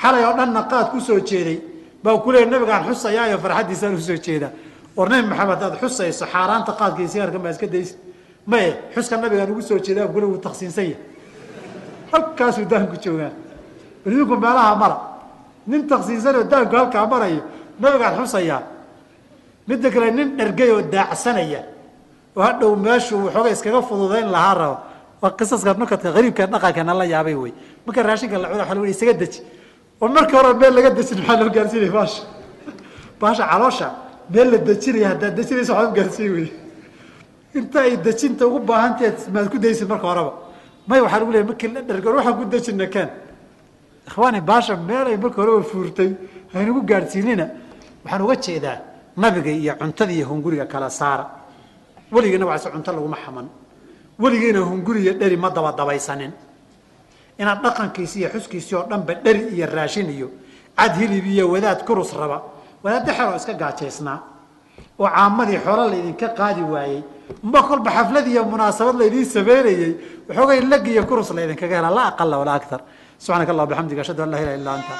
xalay oo dhanna qaad ku soo jeeday. Baa ku nabigaan xusayaayo farxaddiisaan u soo jeedaa war nabi maxamed aad xusayso xaaraanta qaadka sigaarka maa iska daysa maye xuska nabigaan ugu soo jeedaa kule wuu taqsiinsan yahay. Halkaasuu daanku joogaa idinku meelaha mara. Nin taqsiinsanoo daanku halkaa marayo nabigaan xusayaa midda kale nin dhergay oo daacsanaya oo hadhow meeshuu waxooga iskaga fududayn lahaa rabo. Waa qisaska nukadka qariibka dhaqankana la yaabay wey marka raashinka la cuna waa isaga deji. Oo markii hore meel laga dejin maxaa loo gaarsiinaya baasha? Baasha caloosha meel la dejinaya haddaad dejinaysa waxaa u gaarsiin wey inta ay dejinta ugu baahanteed maad ku daysid marka horeba. May waxaa lagu leeyay markii la dhergoor waxaan ku dejina keen ikhwaani baasha meel ay marka horeba fuurtay haynagu gaadhsiinina waxaan uga jeedaa nabiga iyo cuntada iyo hunguriga kala saara. Weligiina waa se cunto laguma xaman. Weligiina hunguri iyo dheri ma dabadabaysanin inaad dhaqankiisi iyo xuskiisii oo dhanba dheri iyo raashin iyo cad hilib iyo wadaad kurus raba wadaad dexeroo iska gaajaysnaa oo caamadii xoolo laydinka qaadi waayey ma xaflad iyo munaasabad laydiin sameynayey waxoogay lag iyo kurus laydinkaga hela la aqala walaa aktar. Subxaanaka allah bixamdiga ashhadu an laa ilaha illa anta